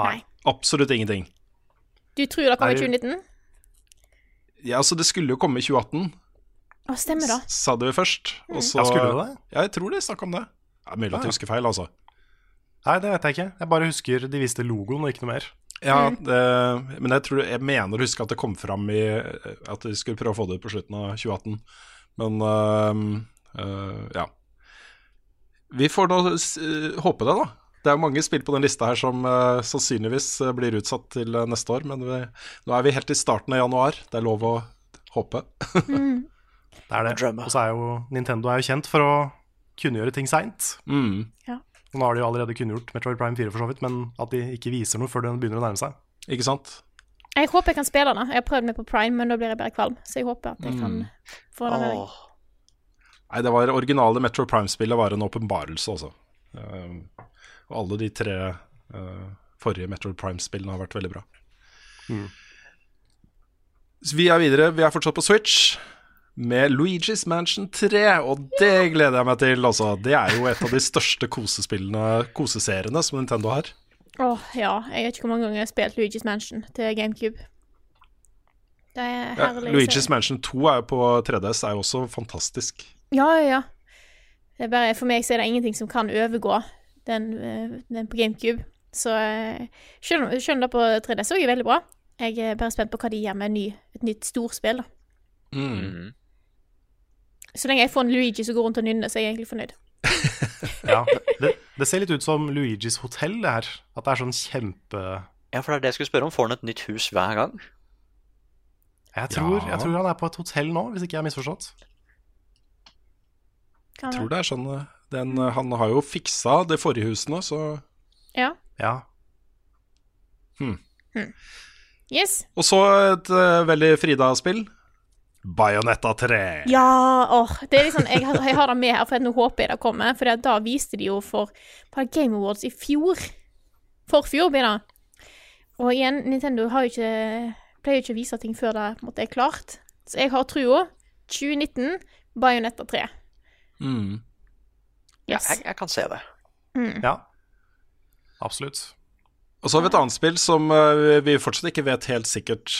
Nei. Absolutt ingenting. Du tror det kommer i 2019? Ja, altså Det skulle jo komme i 2018, Å, stemmer da. sa det jo først. Og så, Ja, skulle det det? Ja, jeg tror de snakka om det. Ja, mulig at jeg husker feil, altså. Nei, det vet jeg ikke. Jeg bare husker de viste logoen og ikke noe mer. Ja, det, men jeg, tror, jeg mener å huske at det kom fram i At de skulle prøve å få det ut på slutten av 2018. Men øhm, øh, ja. Vi får nå øh, håpe det, da. Det er mange spill på den lista her som uh, sannsynligvis blir utsatt til neste år. Men vi, nå er vi helt i starten av januar. Det er lov å håpe. <laughs> Det er det. Drømme. Og så er jo Nintendo er jo kjent for å kunngjøre ting seint. Mm, Ja. Nå har de jo allerede kunngjort Metroid Prime 4 for så vidt, men at de ikke viser noe før den begynner å nærme seg. ikke sant? Jeg håper jeg kan spille den. Jeg har prøvd meg på Prime, men da blir jeg bare kvalm. Så jeg håper at jeg kan få den med meg. Nei, det var originale Metro Prime-spillet var en åpenbarelse, altså. Uh, og alle de tre uh, forrige Metro Prime-spillene har vært veldig bra. Så vi er videre. Vi er fortsatt på Switch med Luigi's Mansion 3, og det gleder jeg meg til. Altså. Det er jo et av de største kosespillene, koseseriene som Nintendo har. Åh, ja. Jeg vet ikke hvor mange ganger jeg har spilt Luigi's Mansion til GameCube. Det er Ja, herlig. Luigi's Mansion 2 er jo på 3DS er jo også fantastisk. Ja, ja, ja. Det er bare, for meg så er det ingenting som kan overgå den, eh, den på GameCube. Så skjønner selv om, det på 3DS òg er veldig bra, jeg er bare spent på hva de gjør med ny, et nytt storspill. da. Mm. Så lenge jeg får en Luigi som går rundt og nynner, så er jeg egentlig fornøyd. <laughs> Ja, det, det ser litt ut som Luigis hotell, det her. At det er sånn kjempe Ja, for det er det jeg skulle spørre om. Får han et nytt hus hver gang? Jeg tror, Ja. jeg tror han er på et hotell nå, hvis ikke jeg har misforstått. Kan Jeg tror det? er sånn øh, den, øh, Han har jo fiksa det forrige husene, så Ja. Ja. Yes. Og så et uh, veldig Frida-spill. Bayonetta 3. Ja, åh, det er liksom, jeg, har- jeg har det med her, for nå håper jeg det kommer. For da viste de jo for på Game Awards i fjor. Forfjor blir det. Og igjen, Nintendo har jo ikke, pleier jo ikke å vise ting før det på en måte er klart. Så jeg har trua. 2019, Bajonetta 3. Mm. Yes. Jeg, jeg kan se det. ja. Absolutt. Og så har vi et annet spill som øh, vi fortsatt ikke vet helt sikkert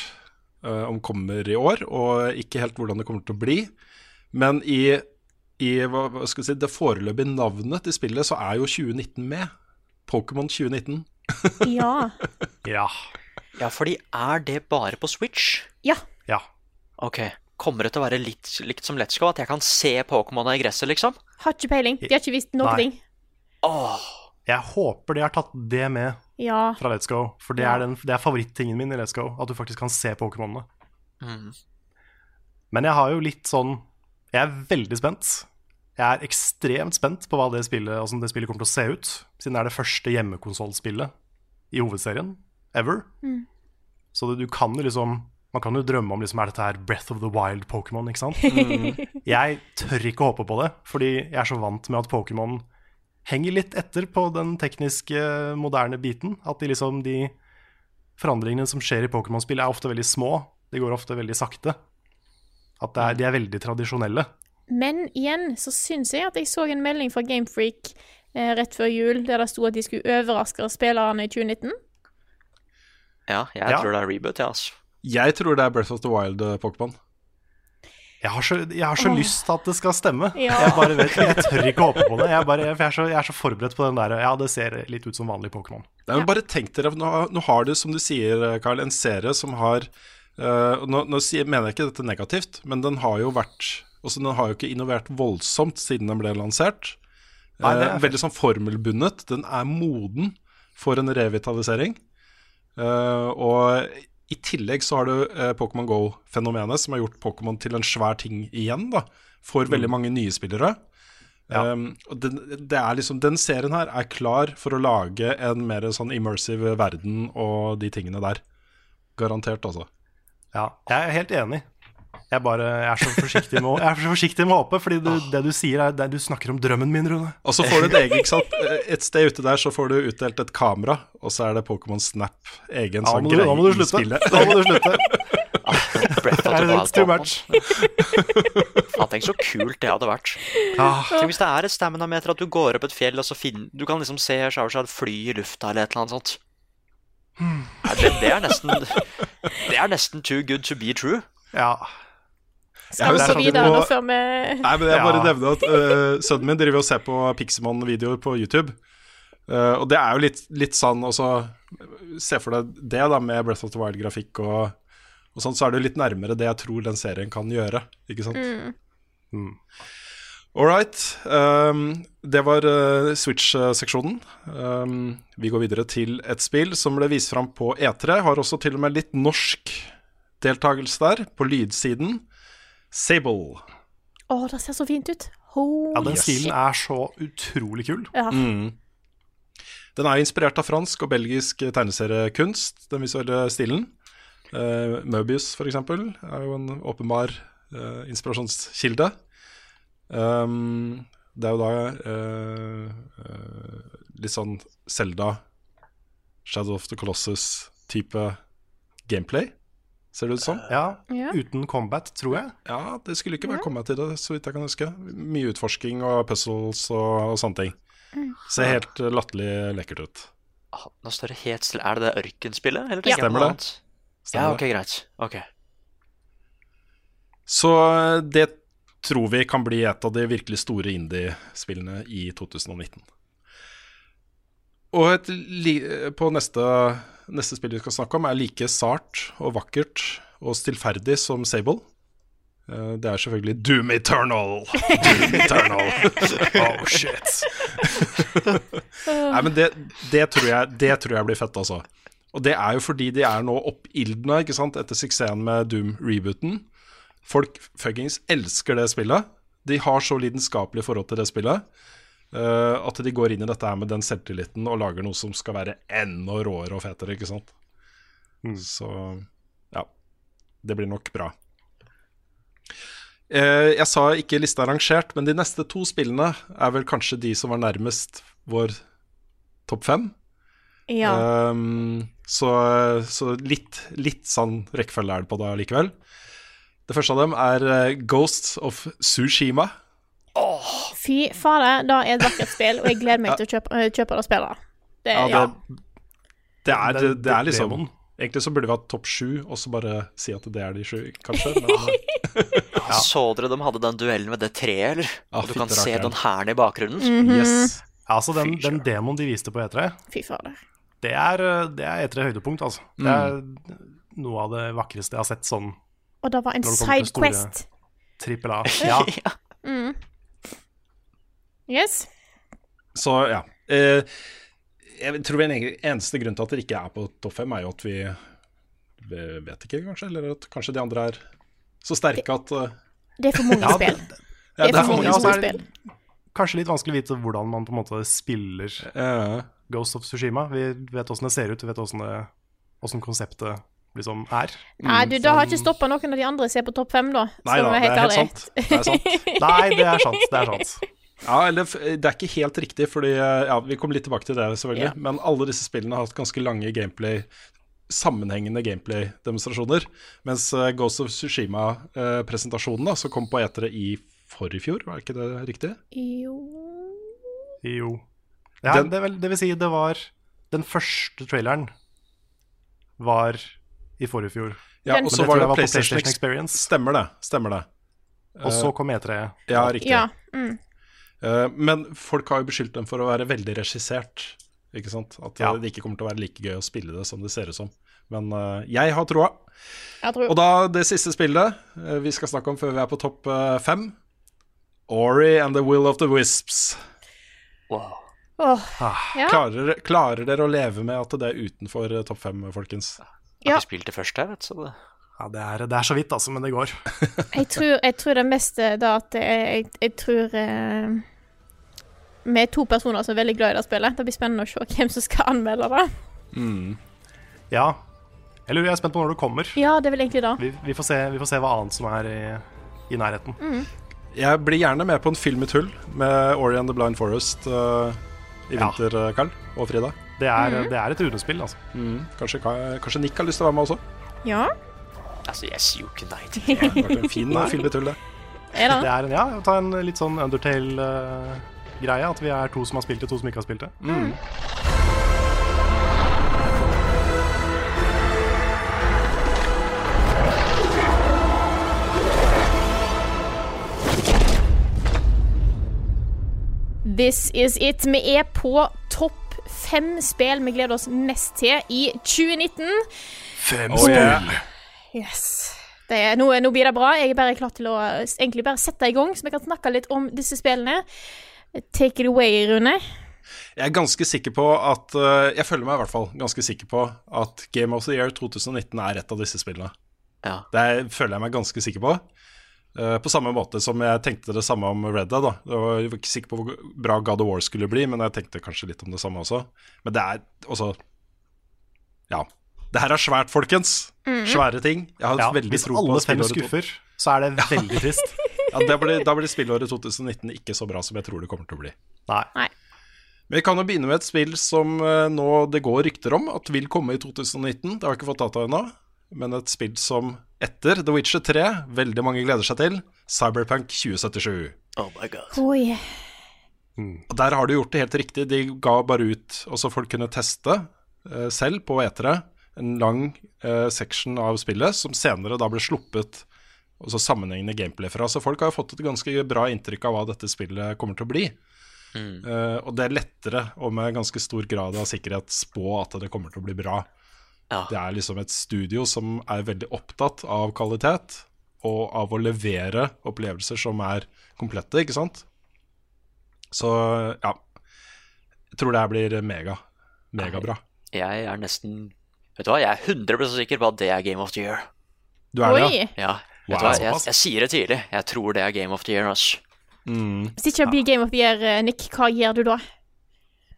øh, om kommer i år, og ikke helt hvordan det kommer til å bli. Men i, i hva, hva skal si, det foreløpige navnet til spillet, så er jo 2019 med. Pokémon 2019. <laughs> Ja. Ja. Ja, fordi er det bare på Switch? Ja. Ja. Ok. Kommer det til å være litt likt som Let's Go? At jeg kan se Pokémona i gresset, liksom? Har ikke peiling. De har ikke visst noen Nei. ting. Åh. Jeg håper de har tatt det med Ja. fra Let's Go, for det, Ja. er, den, det er favorittingen min i Let's Go. At du faktisk kan se Pokémonene. Mm. Men jeg har jo litt sånn Jeg er veldig spent. Jeg er ekstremt spent på hva det spillet, hvordan det spillet kommer til å se ut. Siden det er det første hjemmekonsollspillet i hovedserien ever. Mm. Så det, du kan jo liksom Man kan jo drømme om liksom, er dette her Breath of the Wild Pokémon, ikke sant? <laughs> Jeg tør ikke håpe på det, fordi jeg er så vant med at Pokémon henger litt etter på den tekniske, moderne biten. At de liksom de forandringene som skjer i Pokémon-spill, er ofte veldig små. De går ofte veldig sakte. At det er, de er veldig tradisjonelle. Men igjen så syns jeg at jeg så en melding fra Gamefreak eh, rett før jul der det sto at de skulle overraske spillerne i 2019. Ja, jeg Ja. tror det er reboot, ja, altså. Jeg tror det er Breath of the Wild eh, Pokémon. Jeg har så, jeg har så lyst til at det skal stemme. Ja. Jeg bare vet Jeg tør ikke håpe på det. Jeg, bare, jeg, er så, jeg er så forberedt på den der Ja, det ser litt ut som vanlig Pokémon. Ja. Bare tenk dere, nå, nå har du, som du sier, Carl, en serie som har uh, nå, nå mener jeg ikke dette negativt, men den har jo vært også, Den har jo ikke innovert voldsomt siden den ble lansert. Nei, det er Eh, veldig sånn formelbundet. Den er moden for en revitalisering. Uh, og i tillegg så har du eh, Pokémon Go-fenomenet, som har gjort Pokémon til en svær ting igjen, da, for veldig mange nye spillere. Ja. Um, det er liksom, den serien her er klar for å lage en mer sånn immersive verden og de tingene der. Garantert, altså. Ja, jeg er helt enig. Jeg bare jeg er så forsiktig med jeg er så forsiktig med å håpe, fordi du, det du sier, er det, Du snakker om drømmen min, Rune. Og så får du et eget, ikke sant? Et sted ute der så får du utdelt et kamera, og så er det Pokémon Snap, egen Ja, sånn greie. du, da må du slutte. Da må du slutte. <laughs> Det er Wild too much. Faen, tenk så kult det hadde vært. Ah, Tenk hvis det er et stamina-meter at du går opp et fjell, og så finner Du kan liksom se Charizard fly i lufta eller et eller annet sånt. Ja, det, det er nesten Det er nesten too good to be true. ja. Skal vi gå videre nå før vi Nei, men jeg bare Ja. nevner at uh, sønnen min driver og ser på Pixemon-videoer på YouTube. Uh, og det er jo litt, litt sånn også Se for deg det da med Breath of the Wild-grafikk og, og sånn, så er det jo litt nærmere det jeg tror den serien kan gjøre. Ikke sant? Mm. All right. Um, det var uh, Switch-seksjonen. Um, vi går videre til et spill som ble vist fram på E3. Har også til og med litt norsk deltakelse der, på lydsiden. Sable. Å, det ser så fint ut. Holy ja, den stilen er så utrolig kul. Ja. Mm. Den er inspirert av fransk og belgisk tegneseriekunst, den visuelle stilen. Uh, Mobius, for eksempel, er jo en åpenbar uh, inspirasjonskilde. Um, det er jo da uh, eh, litt sånn Selda, Shadow of the Colossus-type gameplay, ser det ut som. Ja, Ja. Uten combat, tror jeg. Ja, det skulle ikke være combat i det, så vidt jeg kan huske. Mye utforsking og puzzles og, og sånne ting. Ser helt eh, latterlig lekkert ut. Ah, Nå står det helt stille. Er det det ørkenspillet? Eller Ja. Stemmer det. Stemmer Ja, ok, greit. Ok. Så eh, det tror vi kan bli et av de virkelig store indie-spillene i 2019. Og et li på neste, neste spill vi skal snakke om, er like sart og vakkert og stillferdig som Sable. Eh, Det er selvfølgelig Doom Eternal. Doom Eternal. <laughs> oh shit. Nei, men det, det, tror jeg, det tror jeg blir fett, altså. Og det er jo fordi de er nå oppildna etter suksessen med Doom-rebooten. Folk fuckings elsker det spillet. De har så lidenskapelig forhold til det spillet eh, at de går inn i dette her med den selvtilliten og lager noe som skal være enda råere og fetere, ikke sant. Så ja. Det blir nok bra. Uh, jeg sa ikke lista er rangert, men de neste to spillene er vel kanskje de som var nærmest vår topp fem. ja. Um, så så litt, litt sånn rekkefølge er det på det likevel. Det første av dem er eh, Ghosts of Sushima. Fy fader, det er et vakkert spill, og jeg gleder meg til å kjøpe, øh, kjøpe det spillet. Det, Ja, ja. det, det, er, det, det er liksom demoen. Egentlig så burde vi hatt topp sju, og så bare si at det er de sju, kanskje. Men <laughs> ja. Så dere de hadde den duellen med det treet, eller? Ja, Og du kan se den hæren i bakgrunnen. Mhm. yes. Ja, altså den, Fy den demoen de viste på E3, Fy fader. det er, eh, det er E3 høydepunkt, altså. Det er noe av det vakreste jeg har sett sånn Og det var en det sidequest. trippel A. <laughs> Ja, Mm. Yes. Så ja. Eh, jeg tror en eneste grunn til at det ikke er på topp fem, er jo at vi, vi vet ikke, kanskje. Eller at kanskje de andre er så sterke at eh, Det er for mange <laughs> Ja, spill. Ja, Det er det er for mange mange spill. kanskje litt vanskelig å vite hvordan man på en måte spiller Ghost of Tsushima. Vi vet åssen det ser ut, vi vet åssen konseptet liksom er. Nei, du, da har ikke stoppa noen av de andre se på topp fem, da. Nei da, det er helt sant. Det er sant. <laughs> Nei, det er sant. Det er sant. Ja, eller det er ikke helt riktig, fordi eh, ja, Vi kommer litt tilbake til det, selvfølgelig. Yeah. Men alle disse spillene har hatt ganske lange gameplay sammenhengende gameplay-demonstrasjoner. Mens eh, Ghost of Tsushima-presentasjonen, da som kom på etere i forrige fjor, var ikke det riktig? Jo Jo. Ja, Den- det, vil, det vil si, det var Den første traileren var i forrige fjor. Ja, og så var det var PlayStation PlayStation Experience. Stemmer det. Stemmer det. Og så kom E3. Ja, riktig. Ja. Mm. Eh, men folk har jo beskyldt dem for å være veldig regissert. Ikke sant? At eh, Ja. det ikke kommer til å være like gøy å spille det som det ser ut som. Men eh, jeg har troa. Og da det siste spillet vi skal snakke om før vi er på topp fem. Ori and the Will of the Wisps. Wow. Åh, Ja. Klarer, klarer dere å leve med at det er utenfor topp fem, folkens? Jeg Ja. har ikke spilt det først her, vet du, så det Ja, det er, det er så vidt, altså, men det går. <laughs> Jeg tror, jeg tror det meste da at jeg, jeg tror eh, Vi er to personer som er veldig glad i det spillet. Det blir spennende å se hvem som skal anmelde det. Ja. Jeg lurer, jeg er spent på når du kommer. Ja, det er vel egentlig da. Vi, vi, får, se, vi får se hva annet som er i, i nærheten. Jeg blir gjerne med på en film i tull med Ori and the Blind Forest uh, i Ja. vinter, eh, Karl og Frida. Det er, det er et runespill, altså. Kanskje, kanskje Nick har lyst til å være med også? Ja, Altså, jeg sier jo ikke nei til Det har vært en fin <laughs> eh, film i tullet. det. er Det det. er en, ja, ta en litt sånn Undertale-greie. at vi er to som har spilt det, to som ikke har spilt det. This is it. Vi er på topp fem spill vi gleder oss mest til i 2019. Fem spill. Oh, yeah. Yes. Det er, nå, nå blir det bra. Jeg er bare klar til å egentlig bare sette i gang, så vi kan snakke litt om disse spillene. Take it away, Rune. Jeg er ganske sikker på at eh, Jeg føler meg i hvert fall ganske sikker på at Game of the Year 2019 er et av disse spillene. Ja. Det er- føler jeg meg ganske sikker på. Eh, på samme måte som jeg tenkte det samme om Red Dead. Da. Jeg var jeg var ikke sikker på hvor bra God of War skulle bli, men jeg tenkte kanskje litt om det samme også. Men det er også Ja. Det her er svært, folkens. Svære ting. Jeg har Ja, veldig tro på alle fem skuffer, så er det veldig trist. <laughs> Ja, det blir, da blir spillåret 2019 ikke så bra som jeg tror det kommer til å bli. Nei. Men vi kan jo begynne med et spill som eh, nå det går rykter om at vil komme i 2019. Det har vi ikke fått data ennå. Men et spill som etter The Witcher 3 veldig mange gleder seg til. Cyberpunk 2077. Oh my god. Oi. Og Der har de gjort det helt riktig. De ga bare ut Og så folk kunne teste eh, selv på etere en lang eh, section av spillet, som senere da ble sluppet og så sammenhengende gameplay fra. Så folk har jo fått et ganske bra inntrykk av hva dette spillet kommer til å bli. Eh, og det er lettere og med ganske stor grad av sikkerhet spå at det kommer til å bli bra. Ja. Det er liksom et studio som er veldig opptatt av kvalitet og av å levere opplevelser som er komplette, ikke sant? Så ja. Jeg tror det her blir mega. Megabra. Jeg er nesten Vet du hva, jeg er 100% sikker på at det er Game of the Year. Du er det, ja? Ja, vet Wow. du hva, jeg, jeg sier det tidlig. Jeg tror det er Game of the Year. ass. Hvis ikke det blir Game of the Year, eh, Nick, hva gjør du da?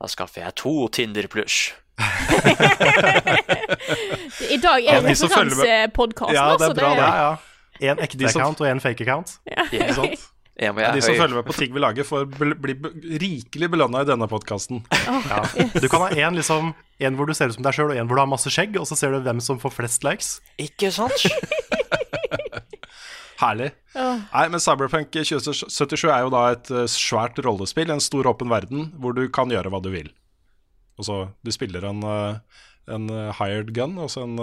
Da skaffer jeg to Tinder pluss. I dag Ja, er de som følger med- referansepodkasten, Ja, det altså. er bra, det. det Ja, ja. En ekte account og en fake account. Ikke sant? Hvor jeg De som høy. følger med på ting vi lager, får bli, rikelig belønna i denne podkasten. <laughs> Ja. Du kan ha en, liksom, en hvor du ser ut som deg sjøl, og en hvor du har masse skjegg, og så ser du hvem som får flest likes. Ikke sant? <laughs> Herlig. Nei, men Cyberpunk 2077 er jo da et eh, svært rollespill, en stor åpen verden, hvor du kan gjøre hva du vil. Og så Du spiller en, eh, en eh, hired gun, altså en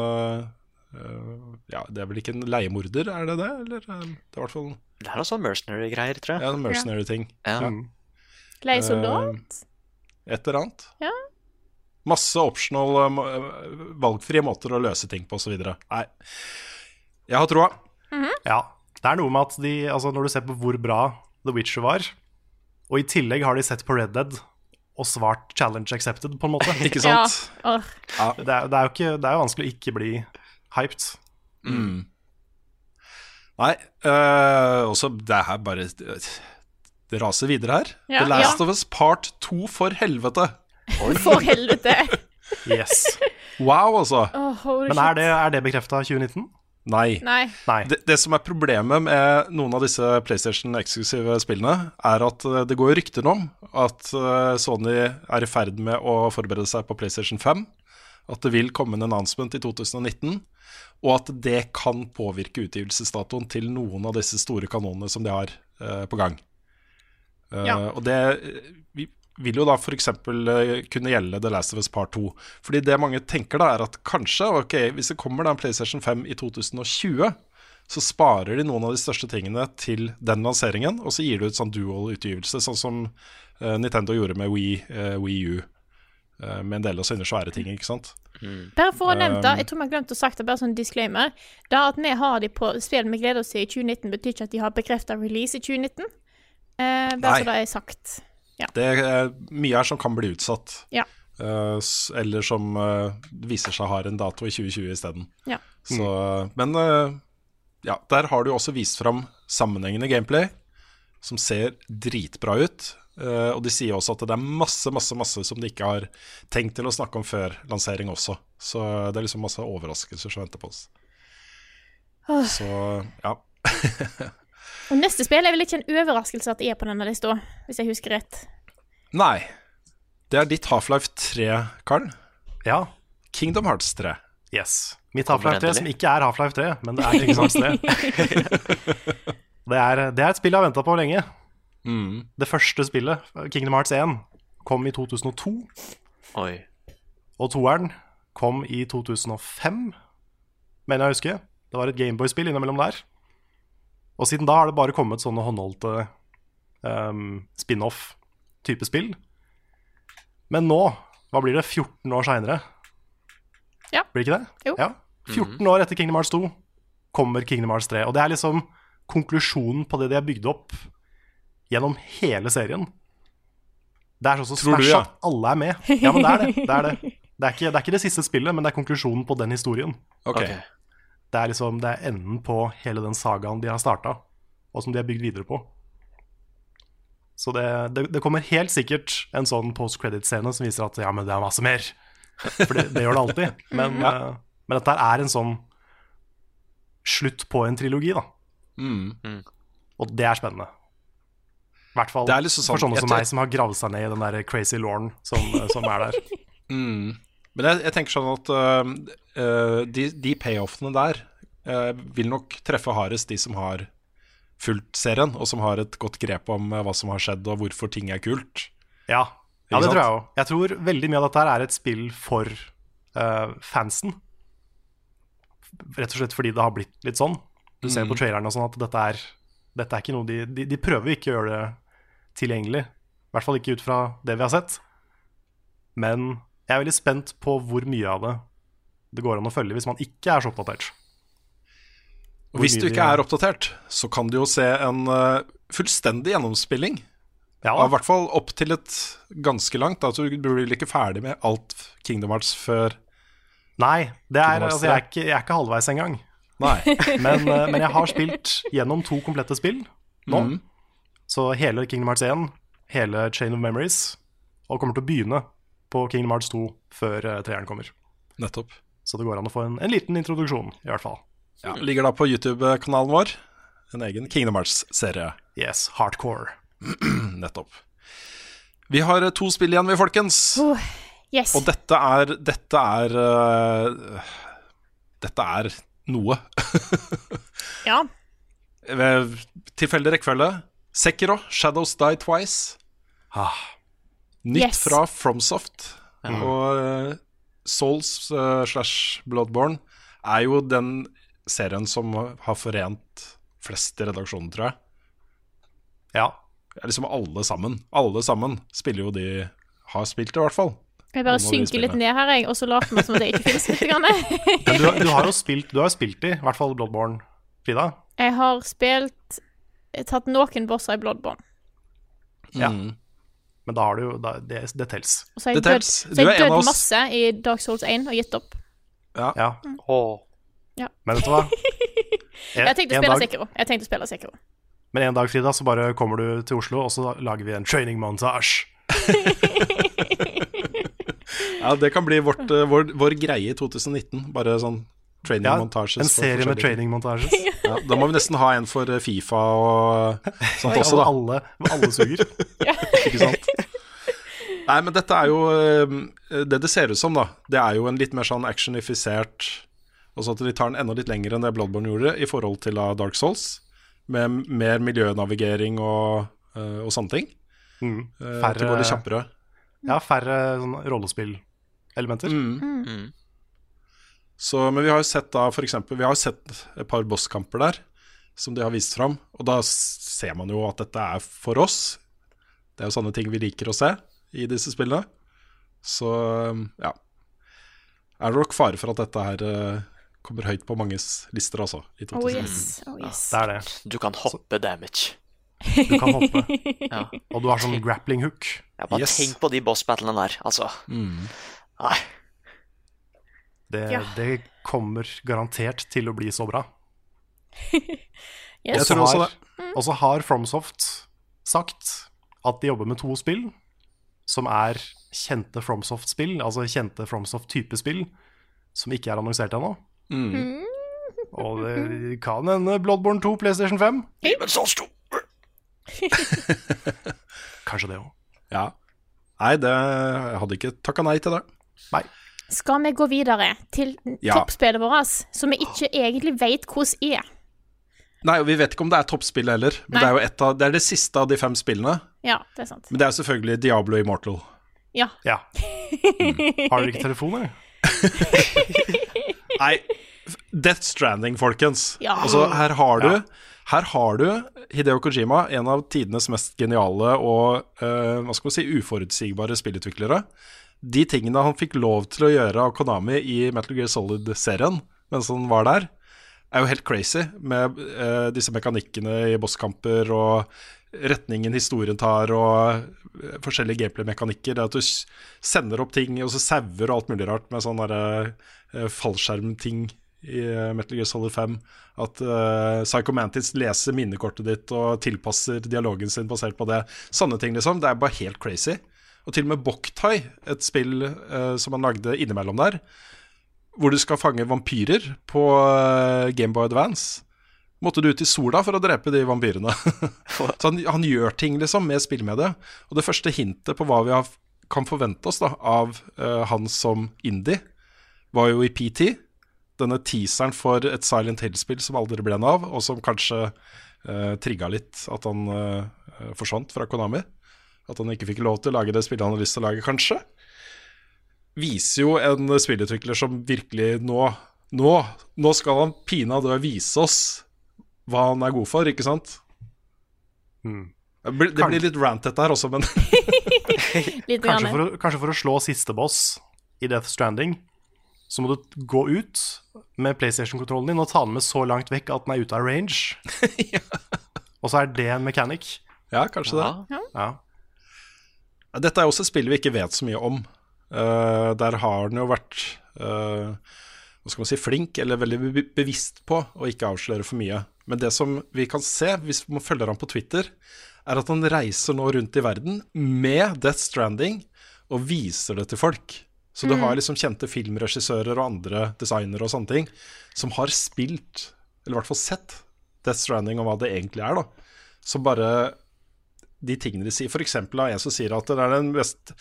Ja, det er vel ikke en leiemorder, er det det? Eller det er i hvert fall Det er noe sånn mercenary-greier, tror jeg. ja, en mercenary-ting. Ja. Mm. Leiesoldat? Et eller annet. Ja. Masse optional, eh, eh, valgfrie måter å løse ting på, osv. Nei, jeg har troa. Ja. Det er noe med at de Altså, når du ser på hvor bra The Witcher var, og i tillegg har de sett på Red Dead og svart challenge accepted, på en måte. <laughs> Ikke Ja. sant? Ja. Det er, det er jo ikke, det er jo vanskelig å ikke bli hyped. Nei, øh, også det her bare Det raser videre her. Ja, The Last ja. of Us Part 2, for helvete! <laughs> For helvete. Yes. Wow, altså. Oh, Men er det, er det bekrefta 2019? Nei. Nei. Nei. Det, det som er problemet med noen av disse PlayStation-eksklusive spillene, er at eh, det går rykter om at eh, Sony er i ferd med å forberede seg på PlayStation 5. At det vil komme en announcement i 2019, og at det kan påvirke utgivelsesdatoen til noen av disse store kanonene som de har uh, på gang. Uh, Ja. Og det eh, vi vil jo da f.eks. kunne gjelde The Last of Us Part 2. Fordi det mange tenker da, er at kanskje, ok, hvis det kommer da en PlayStation 5 i 2020, så sparer de noen av de største tingene til den lanseringen, og så gir du ut sånn dual-utgivelse, sånn som uh, Nintendo gjorde med Wii, eh, Wii U. eh, med en del av sine svære ting, ikke sant? Bare for å nevne det, Um, jeg tror vi har glemt å sagt det, bare sånn disclaimer. Det at vi har de på spill vi gleder oss til i 2019, betyr ikke at de har bekrefta release i 2019. Eh, bare Nei. så det er sagt. Det er mye her som kan bli utsatt. Ja. Eh, eller som eh, viser seg har en dato i 2020 isteden. Ja. Så, Men eh, ja, der har du også vist fram sammenhengende gameplay, som ser dritbra ut. Eh, og de sier også at det er masse, masse, masse som de ikke har tenkt til å snakke om før lansering også. Så det er liksom masse overraskelser som venter på oss. Oh. Så ja. Og neste spill er vel ikke en overraskelse at det er på denne lista, hvis jeg husker rett. Nei. Det er ditt Half-Life 3, Karl. Ja. Kingdom Hearts 3. Yes. Mitt Half-Life 3, som ikke er Half-Life 3, men det er Kingdom Hearts 3. <laughs> <laughs> det, er, det er et spill jeg har venta på lenge. Det første spillet, Kingdom Hearts 1, kom i 2002. Oi. Og toeren kom i 2005, mener jeg å huske. Det var et Gameboy-spill innimellom der. Og siden da har det bare kommet sånne håndholdte um, spin-off-type spill. Men nå, hva blir det, 14 år seinere? Ja. Blir det ikke det? Jo. Ja. 14 år etter Kingdom Hearts 2 kommer Kingdom Hearts 3. Og det er liksom konklusjonen på det de har bygd opp gjennom hele serien. Det er sånn som Tror Smash ja. at alle er med. Ja, men det er det. Det er, det. Det, er ikke, det er ikke det siste spillet, men det er konklusjonen på den historien. Okay. Ok. Det er liksom, det er enden på hele den sagaen de har starta, og som de har bygd videre på. Så det, det, det kommer helt sikkert en sånn post credit-scene som viser at ja, men det er masse mer. For det, det gjør det alltid. <laughs> Men, eh, men dette er en sånn slutt på en trilogi, da. Mm. Og det er spennende. I hvert fall sånn- for sånne som meg, som har gravd seg ned i den der crazy lauren som, som er der. <laughs> Mm. Men jeg, jeg tenker sånn at øh, de, de payoffene der uh, vil nok treffe hardest de som har fulgt serien, og som har et godt grep om hva som har skjedd, og hvorfor ting er kult. Ja, ja det tror jeg òg. Jeg tror veldig mye av dette er et spill for uh, fansen. Rett og slett fordi det har blitt litt sånn. Du ser på traileren og sånn at dette er, dette er ikke noe de, de De prøver ikke å gjøre det tilgjengelig. I hvert fall ikke ut fra det vi har sett. Men jeg er veldig spent på hvor mye av det det går an å følge hvis man ikke er så oppdatert. Hvor hvis du ikke er oppdatert, så kan du jo se en øh, fullstendig gjennomspilling. Ja, I hvert fall opp til et ganske langt. Altså, du blir vel ikke ferdig med alt Kingdom Hearts før Nei, det er, altså, jeg, er ikke, jeg er ikke halvveis engang. Nei. <laughs> Men, eh, men jeg har spilt gjennom to komplette spill nå. Mhm. Så hele Kingdom Hearts 1, hele Chain of Memories, og kommer til å begynne på Kingdom Hearts 2 før uh, treeren kommer. Nettopp. Så det går an å få en, en liten introduksjon, i hvert fall. Ja, ligger da på YouTube-kanalen vår. En egen Kingdom Hearts-serie. Yes, hardcore. <clears throat> Nettopp. Vi har eh, to spill igjen, vi, folkens. Yes. Og dette er Dette er uh, Dette er noe. <laughs> Ja. Ved Tilfeldig rekkefølge. Sekiro, Shadows Die Twice. Ah, Nytt Yes. fra Fromsoft. Og uh, Souls uh, slash Bloodborne er jo den serien som har forent flest i redaksjonen, tror jeg. ja. Ja, Liksom alle sammen. Alle sammen spiller jo de Har spilt det, i hvert fall. Jeg bare synker litt ned her, jeg, og så later vi som det ikke finnes litt. Grann. Men du, du har jo spilt, du har spilt i, i hvert fall Bloodborne, Frida. Jeg har spilt Tatt noen bosser i Bloodborne. Ja. Mm. Men da har du jo da, det, det tels. Og så har jeg Det dødd, oss. masse i Dark Souls 1 og gitt opp. Ja. Åh. Men vet du hva? <laughs> En, Jeg tenkte å spille dag, Sekiro. Jeg tenkte å spille Sekiro. Men en dag, Frida, så bare kommer du til Oslo, og så lager vi en training montage. Ja, <laughs> Ja, det kan bli vårt, eh, vår, vår greie i 2019. Bare sånn Ja, training-montasjes. en serie med training montages. <laughs> Ja, da må vi nesten ha en for eh, Fifa og <laughs> sånt Oi. også, da. Alle, alle suger. <laughs> Ikke sant? Nei, men dette er jo eh, Det det ser ut som, da, det er jo en litt mer sånn actionifisert Altså at de tar den enda litt lenger enn det Bloodborne gjorde i forhold til da Dark Souls. Med mer miljønavigering og, eh, og sånne ting. Mm. Færre, det går litt kjappere. Ja, færre sånn rollespillelementer. Mm. Så, men vi har jo sett da for eksempel, Vi har sett et par bosskamper der som de har vist fram. Og da ser man jo at dette er for oss. Det er jo sånne ting vi liker å se i disse spillene. Så ja. Er det nok fare for at dette her eh, kommer høyt på manges lister, altså. I Oh yes. Oh yes. Det er det. Du kan hoppe damage. Du kan hoppe. <laughs> Ja. Og du har sånn grappling hook. Ja, bare Yes. tenk på de boss-battlene der, altså. Nei. Det, Ja. det kommer garantert til å bli så bra. <laughs> yes. Jeg tror også det. Og så har FromSoft sagt at de jobber med to spill som er kjente FromSoft-spill, altså kjente FromSoft-type spill, som ikke er annonsert ennå. Mm. Og det kan hende Bloodborne 2 PlayStation 5. Men så stor! <laughs> Kanskje det òg. Ja. Nei, det, jeg hadde ikke takka nei til det. Nei. Skal vi gå videre til Ja. toppspillet vårt, som vi ikke egentlig vet hvordan er? Nei, og Vi vet ikke om det er toppspillet heller, men Nei. det er jo et av, det er det siste av de fem spillene. Ja, det er sant. Men det er selvfølgelig Diablo Immortal. Ja. Ja. <laughs> Har dere ikke telefon, eller? <laughs> Nei, Death Stranding, folkens. Ja. Altså, her har du Ja. Her har du Hideo Kojima, en av tidenes mest geniale og uh, hva skal man si, uforutsigbare spillutviklere. De tingene han fikk lov til å gjøre av Konami i Metal Gear Solid-serien mens han var der, er jo helt crazy. Med eh, disse mekanikkene i bosskamper og retningen historien tar og eh, forskjellige gameplay-mekanikker. Det at du sender opp ting, og så sauer og alt mulig rart med sånn derre eh, fallskjermting i eh, Metal Gear Solid 5. At uh, Psycho Mantis leser minnekortet ditt og tilpasser dialogen sin basert på det. Sånne ting, liksom. Det er bare helt crazy. Og til og med Boktai, et spill eh, som han lagde innimellom der, hvor du skal fange vampyrer på uh, Gameboy Advance, måtte du ut i sola for å drepe de vampyrene. <laughs> Så han, han gjør ting liksom med spillmediet. Og det første hintet på hva vi har, kan forvente oss da, av eh, han som indie, var jo i PT. Denne teaseren for et Silent Hill-spill som aldri ble noe av, og som kanskje uh, trigga litt at han eh, forsvant fra Konami. At han ikke fikk lov til å lage det spillet han hadde lyst til å lage, kanskje. Viser jo en spillutvikler som virkelig nå Nå, nå skal han pinadø vise oss hva han er god for, ikke sant? Mm. Det blir, det blir litt rant dette her også, men <laughs> <laughs> Litt Kanskje for, å, kanskje for å slå siste boss i Death Stranding, så må du gå ut med PlayStation-kontrollen din og ta den med så langt vekk at den er ute av range. <laughs> Og så er det en mechanic. ja, kanskje det. Ja. Dette er også et spill vi ikke vet så mye om. Uh, der har den jo vært uh, hva skal man si, flink, eller veldig bevisst på å ikke avsløre for mye. Men det som vi kan se, hvis man følger ham på Twitter, er at han reiser nå rundt i verden med Death Stranding og viser det til folk. Så du har liksom kjente filmregissører og andre designere og sånne ting som har spilt, eller i hvert fall sett, Death Stranding og hva det egentlig er, da. Som bare de tingene de sier. F.eks. av en som sier at det er den mest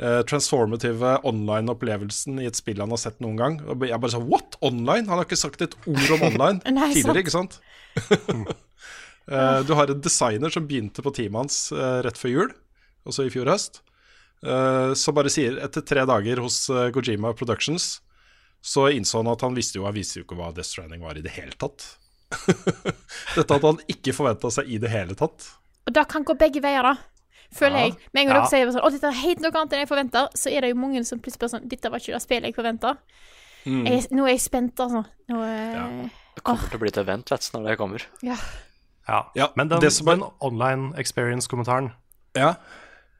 uh, transformative online-opplevelsen i et spill han har sett noen gang. Og jeg bare sa what? Online? Han har ikke sagt et ord om <laughs> online Nei, tidligere, ikke sant? uh, <laughs> du har en designer som begynte på teamet hans uh, rett før jul, altså i fjor høst, som bare sier etter tre dager hos Kojima Productions, så innså han at han visste jo, han visste jo ikke hva Death Stranding var i det hele tatt. <laughs> Dette hadde han ikke forventa seg i det hele tatt. Og det kan gå begge veier, da. Føler Ja. jeg. Med en gang Ja. dere sier sånn, å, dette er helt noe annet enn jeg forventa, så er det jo mange som plutselig spør sånn Dette var ikke det spillet jeg forventa. Nå er jeg spent, altså. Nå, ja. Det kommer til å bli et event vet du, når det kommer. ja. Ja. Ja, Men den, er- den online experience-kommentaren Ja,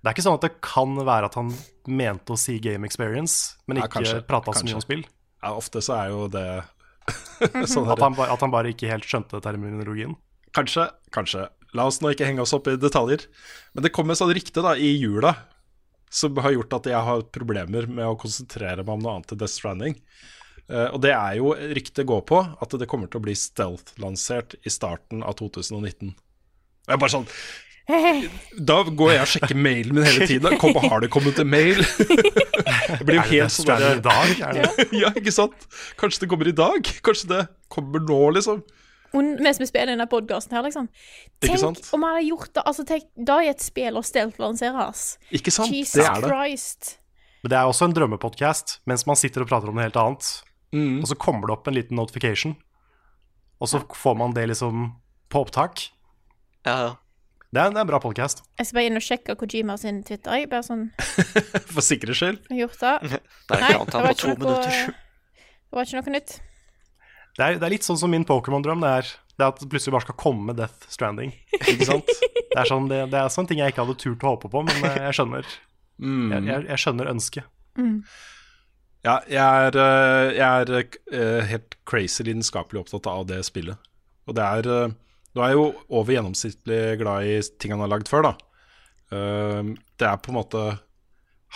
Det er ikke sånn at det kan være at han mente å si game experience, men ikke ja, prata så mye om spill. ja ofte så er jo det <laughs> sånn At han, bare, at han bare ikke helt skjønte terminologien. Kanskje, kanskje. La oss nå ikke henge oss opp i detaljer. Men det kom et sånt rykte da i jula som har gjort at jeg har problemer med å konsentrere meg om noe annet enn Death Stranding. Uh, og det er jo ryktet går på at det kommer til å bli stealth-lansert i starten av 2019. Og jeg er bare sånn Da går jeg og sjekker mailen min hele tiden. Kom, har det kommet en mail? <laughs> Jeg blir jo det helt sånn i dag? Er det? Ja, ikke sant? Kanskje det kommer i dag? Kanskje det kommer nå, liksom? Og vi spiller denne podkasten her, liksom. Ikke Tenk om vi hadde gjort det Altså, tenk, da er et spill og stelt lanseres. Ikke sant? Jesus det er det. Christ. Men det er også en drømmepodkast mens man sitter og prater om noe helt annet. Mm. Og så kommer det opp en liten notification, og så får man det liksom på opptak. Ja, ja. Det er, det er en bra podkast. Jeg skal bare inn og sjekke Kojima sin Twitter. Jeg bare sånn <laughs> For sikkerhets skyld. Gjort det. <laughs> Det er Nei, annet enn på to noe minutter. Det var ikke noe nytt. Det er, det er litt sånn som min Pokémon-drøm. Det, er- det er at det plutselig bare skal komme Death Stranding. Ikke sant? Det er, sånn, det, det er sånn ting jeg ikke hadde turt å håpe på, men eh, jeg skjønner, Mm. jeg, jeg, jeg skjønner ønsket. Ja, jeg er, eh, jeg er eh, helt crazy lidenskapelig opptatt av det spillet. Og det er Nå er jeg jo over gjennomsnittlig glad i ting han har lagd før, da. Det er på en måte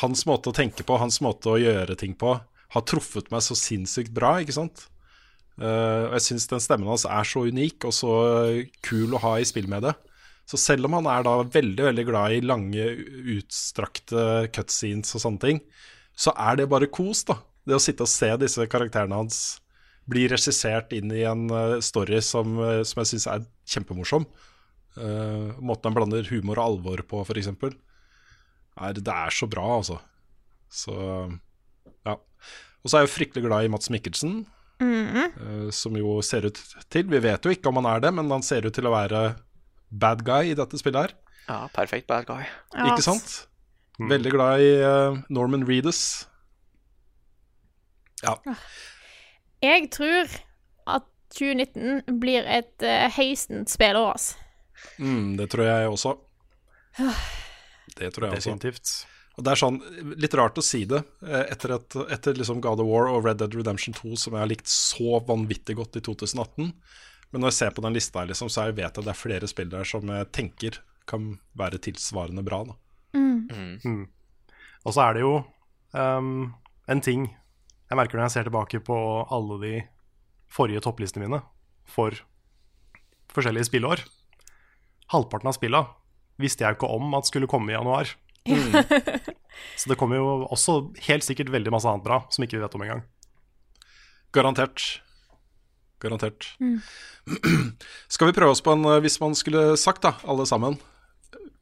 Hans måte å tenke på, hans måte å gjøre ting på, har truffet meg så sinnssykt bra, ikke sant? Eh, og jeg syns den stemmen hans er så unik og så kul å ha i spill med det. Så selv om han er da veldig veldig glad i lange, utstrakte cutscenes og sånne ting, så er det bare kos, da. Det å sitte og se disse karakterene hans bli regissert inn i en eh, story som, eh, som jeg syns er kjempemorsom. Uh, måten han blander humor og alvor på, f.eks. Er, det er så bra, altså. Så ja. Og så er jeg jo fryktelig glad i Mats Mikkelsen, eh, som jo ser ut til Vi vet jo ikke om han er det, men han ser ut til å være bad guy i dette spillet her. Ja, perfekt bad guy. Ja, Ikke sant? sant? Veldig glad i eh, Norman Reedus. Ja. Jeg tror at 2019 blir et uh, heisent spillår, ass. Mm, det tror jeg også. Det tror jeg også. Og det er sånn, litt rart å si det, eh, etter, et, etter liksom God of War og Red Dead Redemption 2, som jeg har likt så vanvittig godt i 2018. Men når jeg ser på den lista, her, liksom, så jeg vet jeg at det er flere spill der som jeg tenker kan være tilsvarende bra. Da. Og så er det jo um, en ting jeg merker når jeg ser tilbake på alle de forrige topplistene mine for forskjellige spillår. Halvparten av spilla visste jeg ikke om at skulle komme i januar. Så det kommer jo også helt sikkert veldig masse annet bra som ikke vi vet om engang. Garantert. Garantert. <clears throat> Skal vi prøve oss på en, eh, hvis man skulle sagt, da, alle sammen,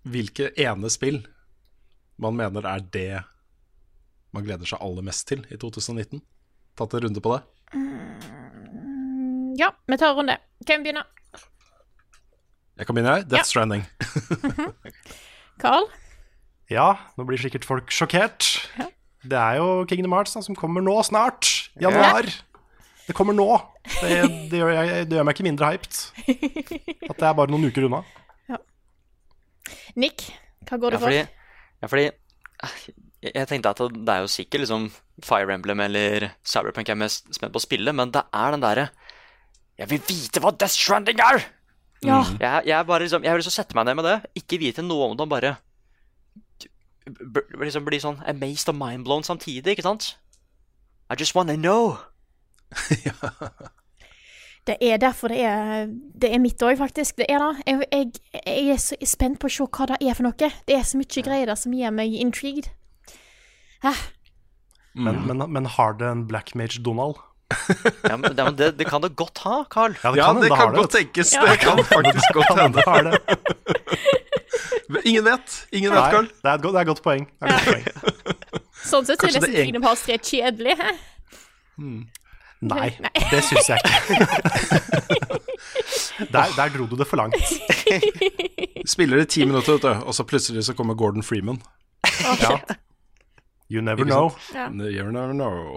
hvilke ene spill man mener er det man gleder seg aller mest til i 2019? Tatt en runde på det? Ja, vi tar en runde. Hvem begynner? Jeg kan begynne, jeg. Death Ja. Stranding. <laughs> Carl? Ja, nå blir sikkert folk sjokkert. Det er jo Kingdom Hearts da, som kommer nå snart. Januar. Det kommer nå. Det, det, gjør jeg, det gjør meg ikke mindre hyped. At det er bare noen uker unna. <laughs> Ja. Nick? Hva går Ja, det for? fordi, ja, fordi jeg, tenkte at det er jo sikkert liksom Fire Emblem eller Cyberpunk jeg er mest spent på å spille, men det er den derre Jeg vil vite hva Death Stranding er! Ja. Jeg, jeg, bare liksom, jeg vil liksom sette meg ned med det, ikke vite noe om det, bare liksom bli sånn amazed og mindblown samtidig, ikke sant? I just wanna know. <laughs> Det er derfor det er Det er mitt òg, faktisk. Det er det. Jeg, jeg, jeg er så spent på å se hva det er for noe. Det er så mye greier der som gjør meg intrigued. Men, men, men har det en Black Mage Donald? Ja, men, det, men det, det kan det godt ha, Carl. Ja, Ja, det, det kan godt tenkes. Ja. Det kan <laughs> faktisk godt Kan hende <laughs> Ingen vet. Ingen vet, Carl. det er et godt, det er et godt poeng. Det er et godt poeng. <laughs> Sånn sett så er nesten det Kingdom Hearts 3 kjedelig. Hmm. Nei, Nei. det syns jeg ikke. <laughs> Der, der dro du det for langt. <laughs> Spiller i ti minutter, vet du, og så plutselig så kommer Gordon Freeman. Ja. You never know. sant? You never know.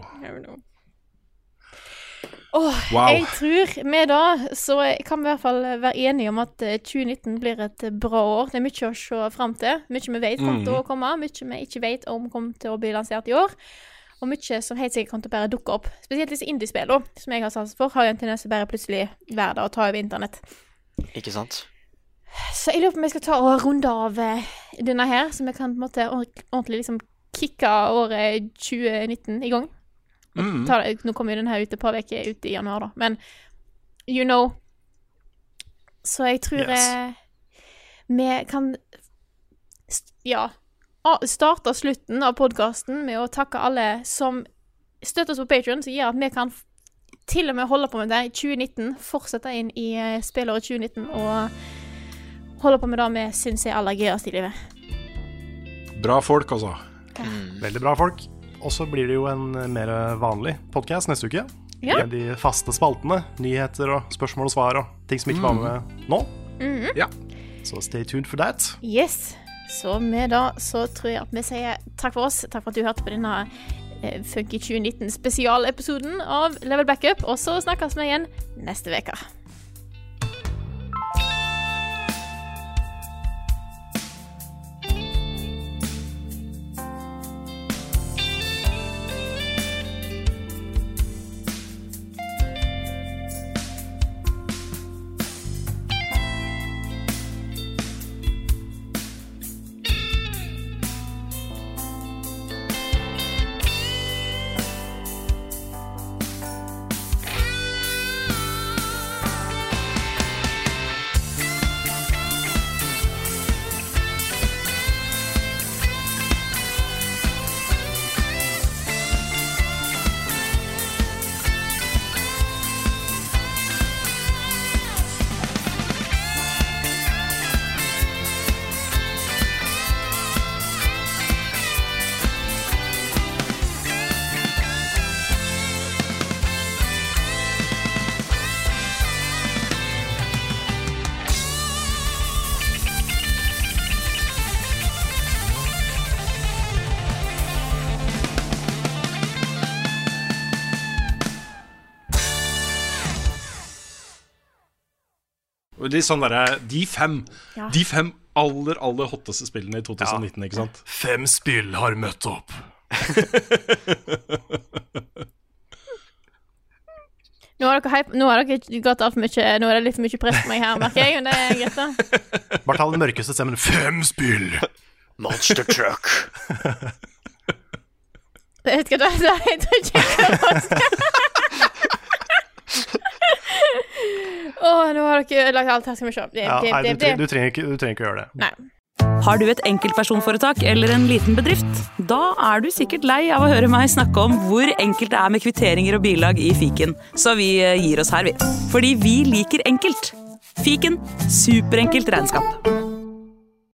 Åh, Wow. Jeg tror vi da så kan vi i hvert fall være enige om at eh, 2019 blir et eh, bra år. Det er mye å se fram til. Mye vi vet kommer til å komme, mye vi ikke vet om kommer til å bli lansert i år. Og mye som helt sikkert kommer til å bare dukke opp. Spesielt disse indiespillene, som jeg har sans for, har jo en tendens til bare plutselig være der og ta over internett. Ikke sant? Så jeg lurer på om jeg skal ta og runde av eh, denne her, så vi kan på en måte ordentlig liksom kicke året 2019 i gang. Mm. Ta nå kommer jo denne ut et par uker ut i januar, da, men you know. Så jeg tror Yes. eh, vi kan ja starte slutten av podkasten med å takke alle som støtter oss på Patreon, som gjør at vi kan til og med holde på med det i 2019, fortsette inn i eh, spillåret 2019 og holde på med det vi syns er aller gøyest i livet. Bra folk, altså. Veldig bra folk. Og så blir det jo en eh, mer vanlig podkast neste uke. Ja. Med de faste spaltene. Nyheter og spørsmål og svar og ting som ikke var med nå. Mhm. Ja. Så stay tuned for that. Yes. Så med da så tror jeg at vi sier takk for oss. Takk for at du hørte på denne eh, Funky 2019 spesialepisoden av Level Backup. Og så snakkes vi igjen neste uke. Og sånn derre De fem Ja. De fem aller, aller hotteste spillene i 2019, ikke sant? Fem spill har møtt opp. Nå har dere, hype, nå har dere gått altfor mye Nå er det litt for mye press på meg her, merker jeg. Men det er greit, da. <laughs> Bare ta den mørkeste stemmen. Fem spill! Monster Truck. Jeg vet ikke hva det er. Jeg tror ikke jeg kan <laughs> Å, nå har dere ødelagt alt her. Skal vi se. Det, Ja, det, nei, det, du, tre- du, trenger ikke, du trenger ikke å gjøre det. Nei. Har du et enkeltpersonforetak eller en liten bedrift? Da er du sikkert lei av å høre meg snakke om hvor enkelt det er med kvitteringer og bilag i fiken, så vi eh, gir oss her, vi. Fordi vi liker enkelt. Fiken superenkelt regnskap.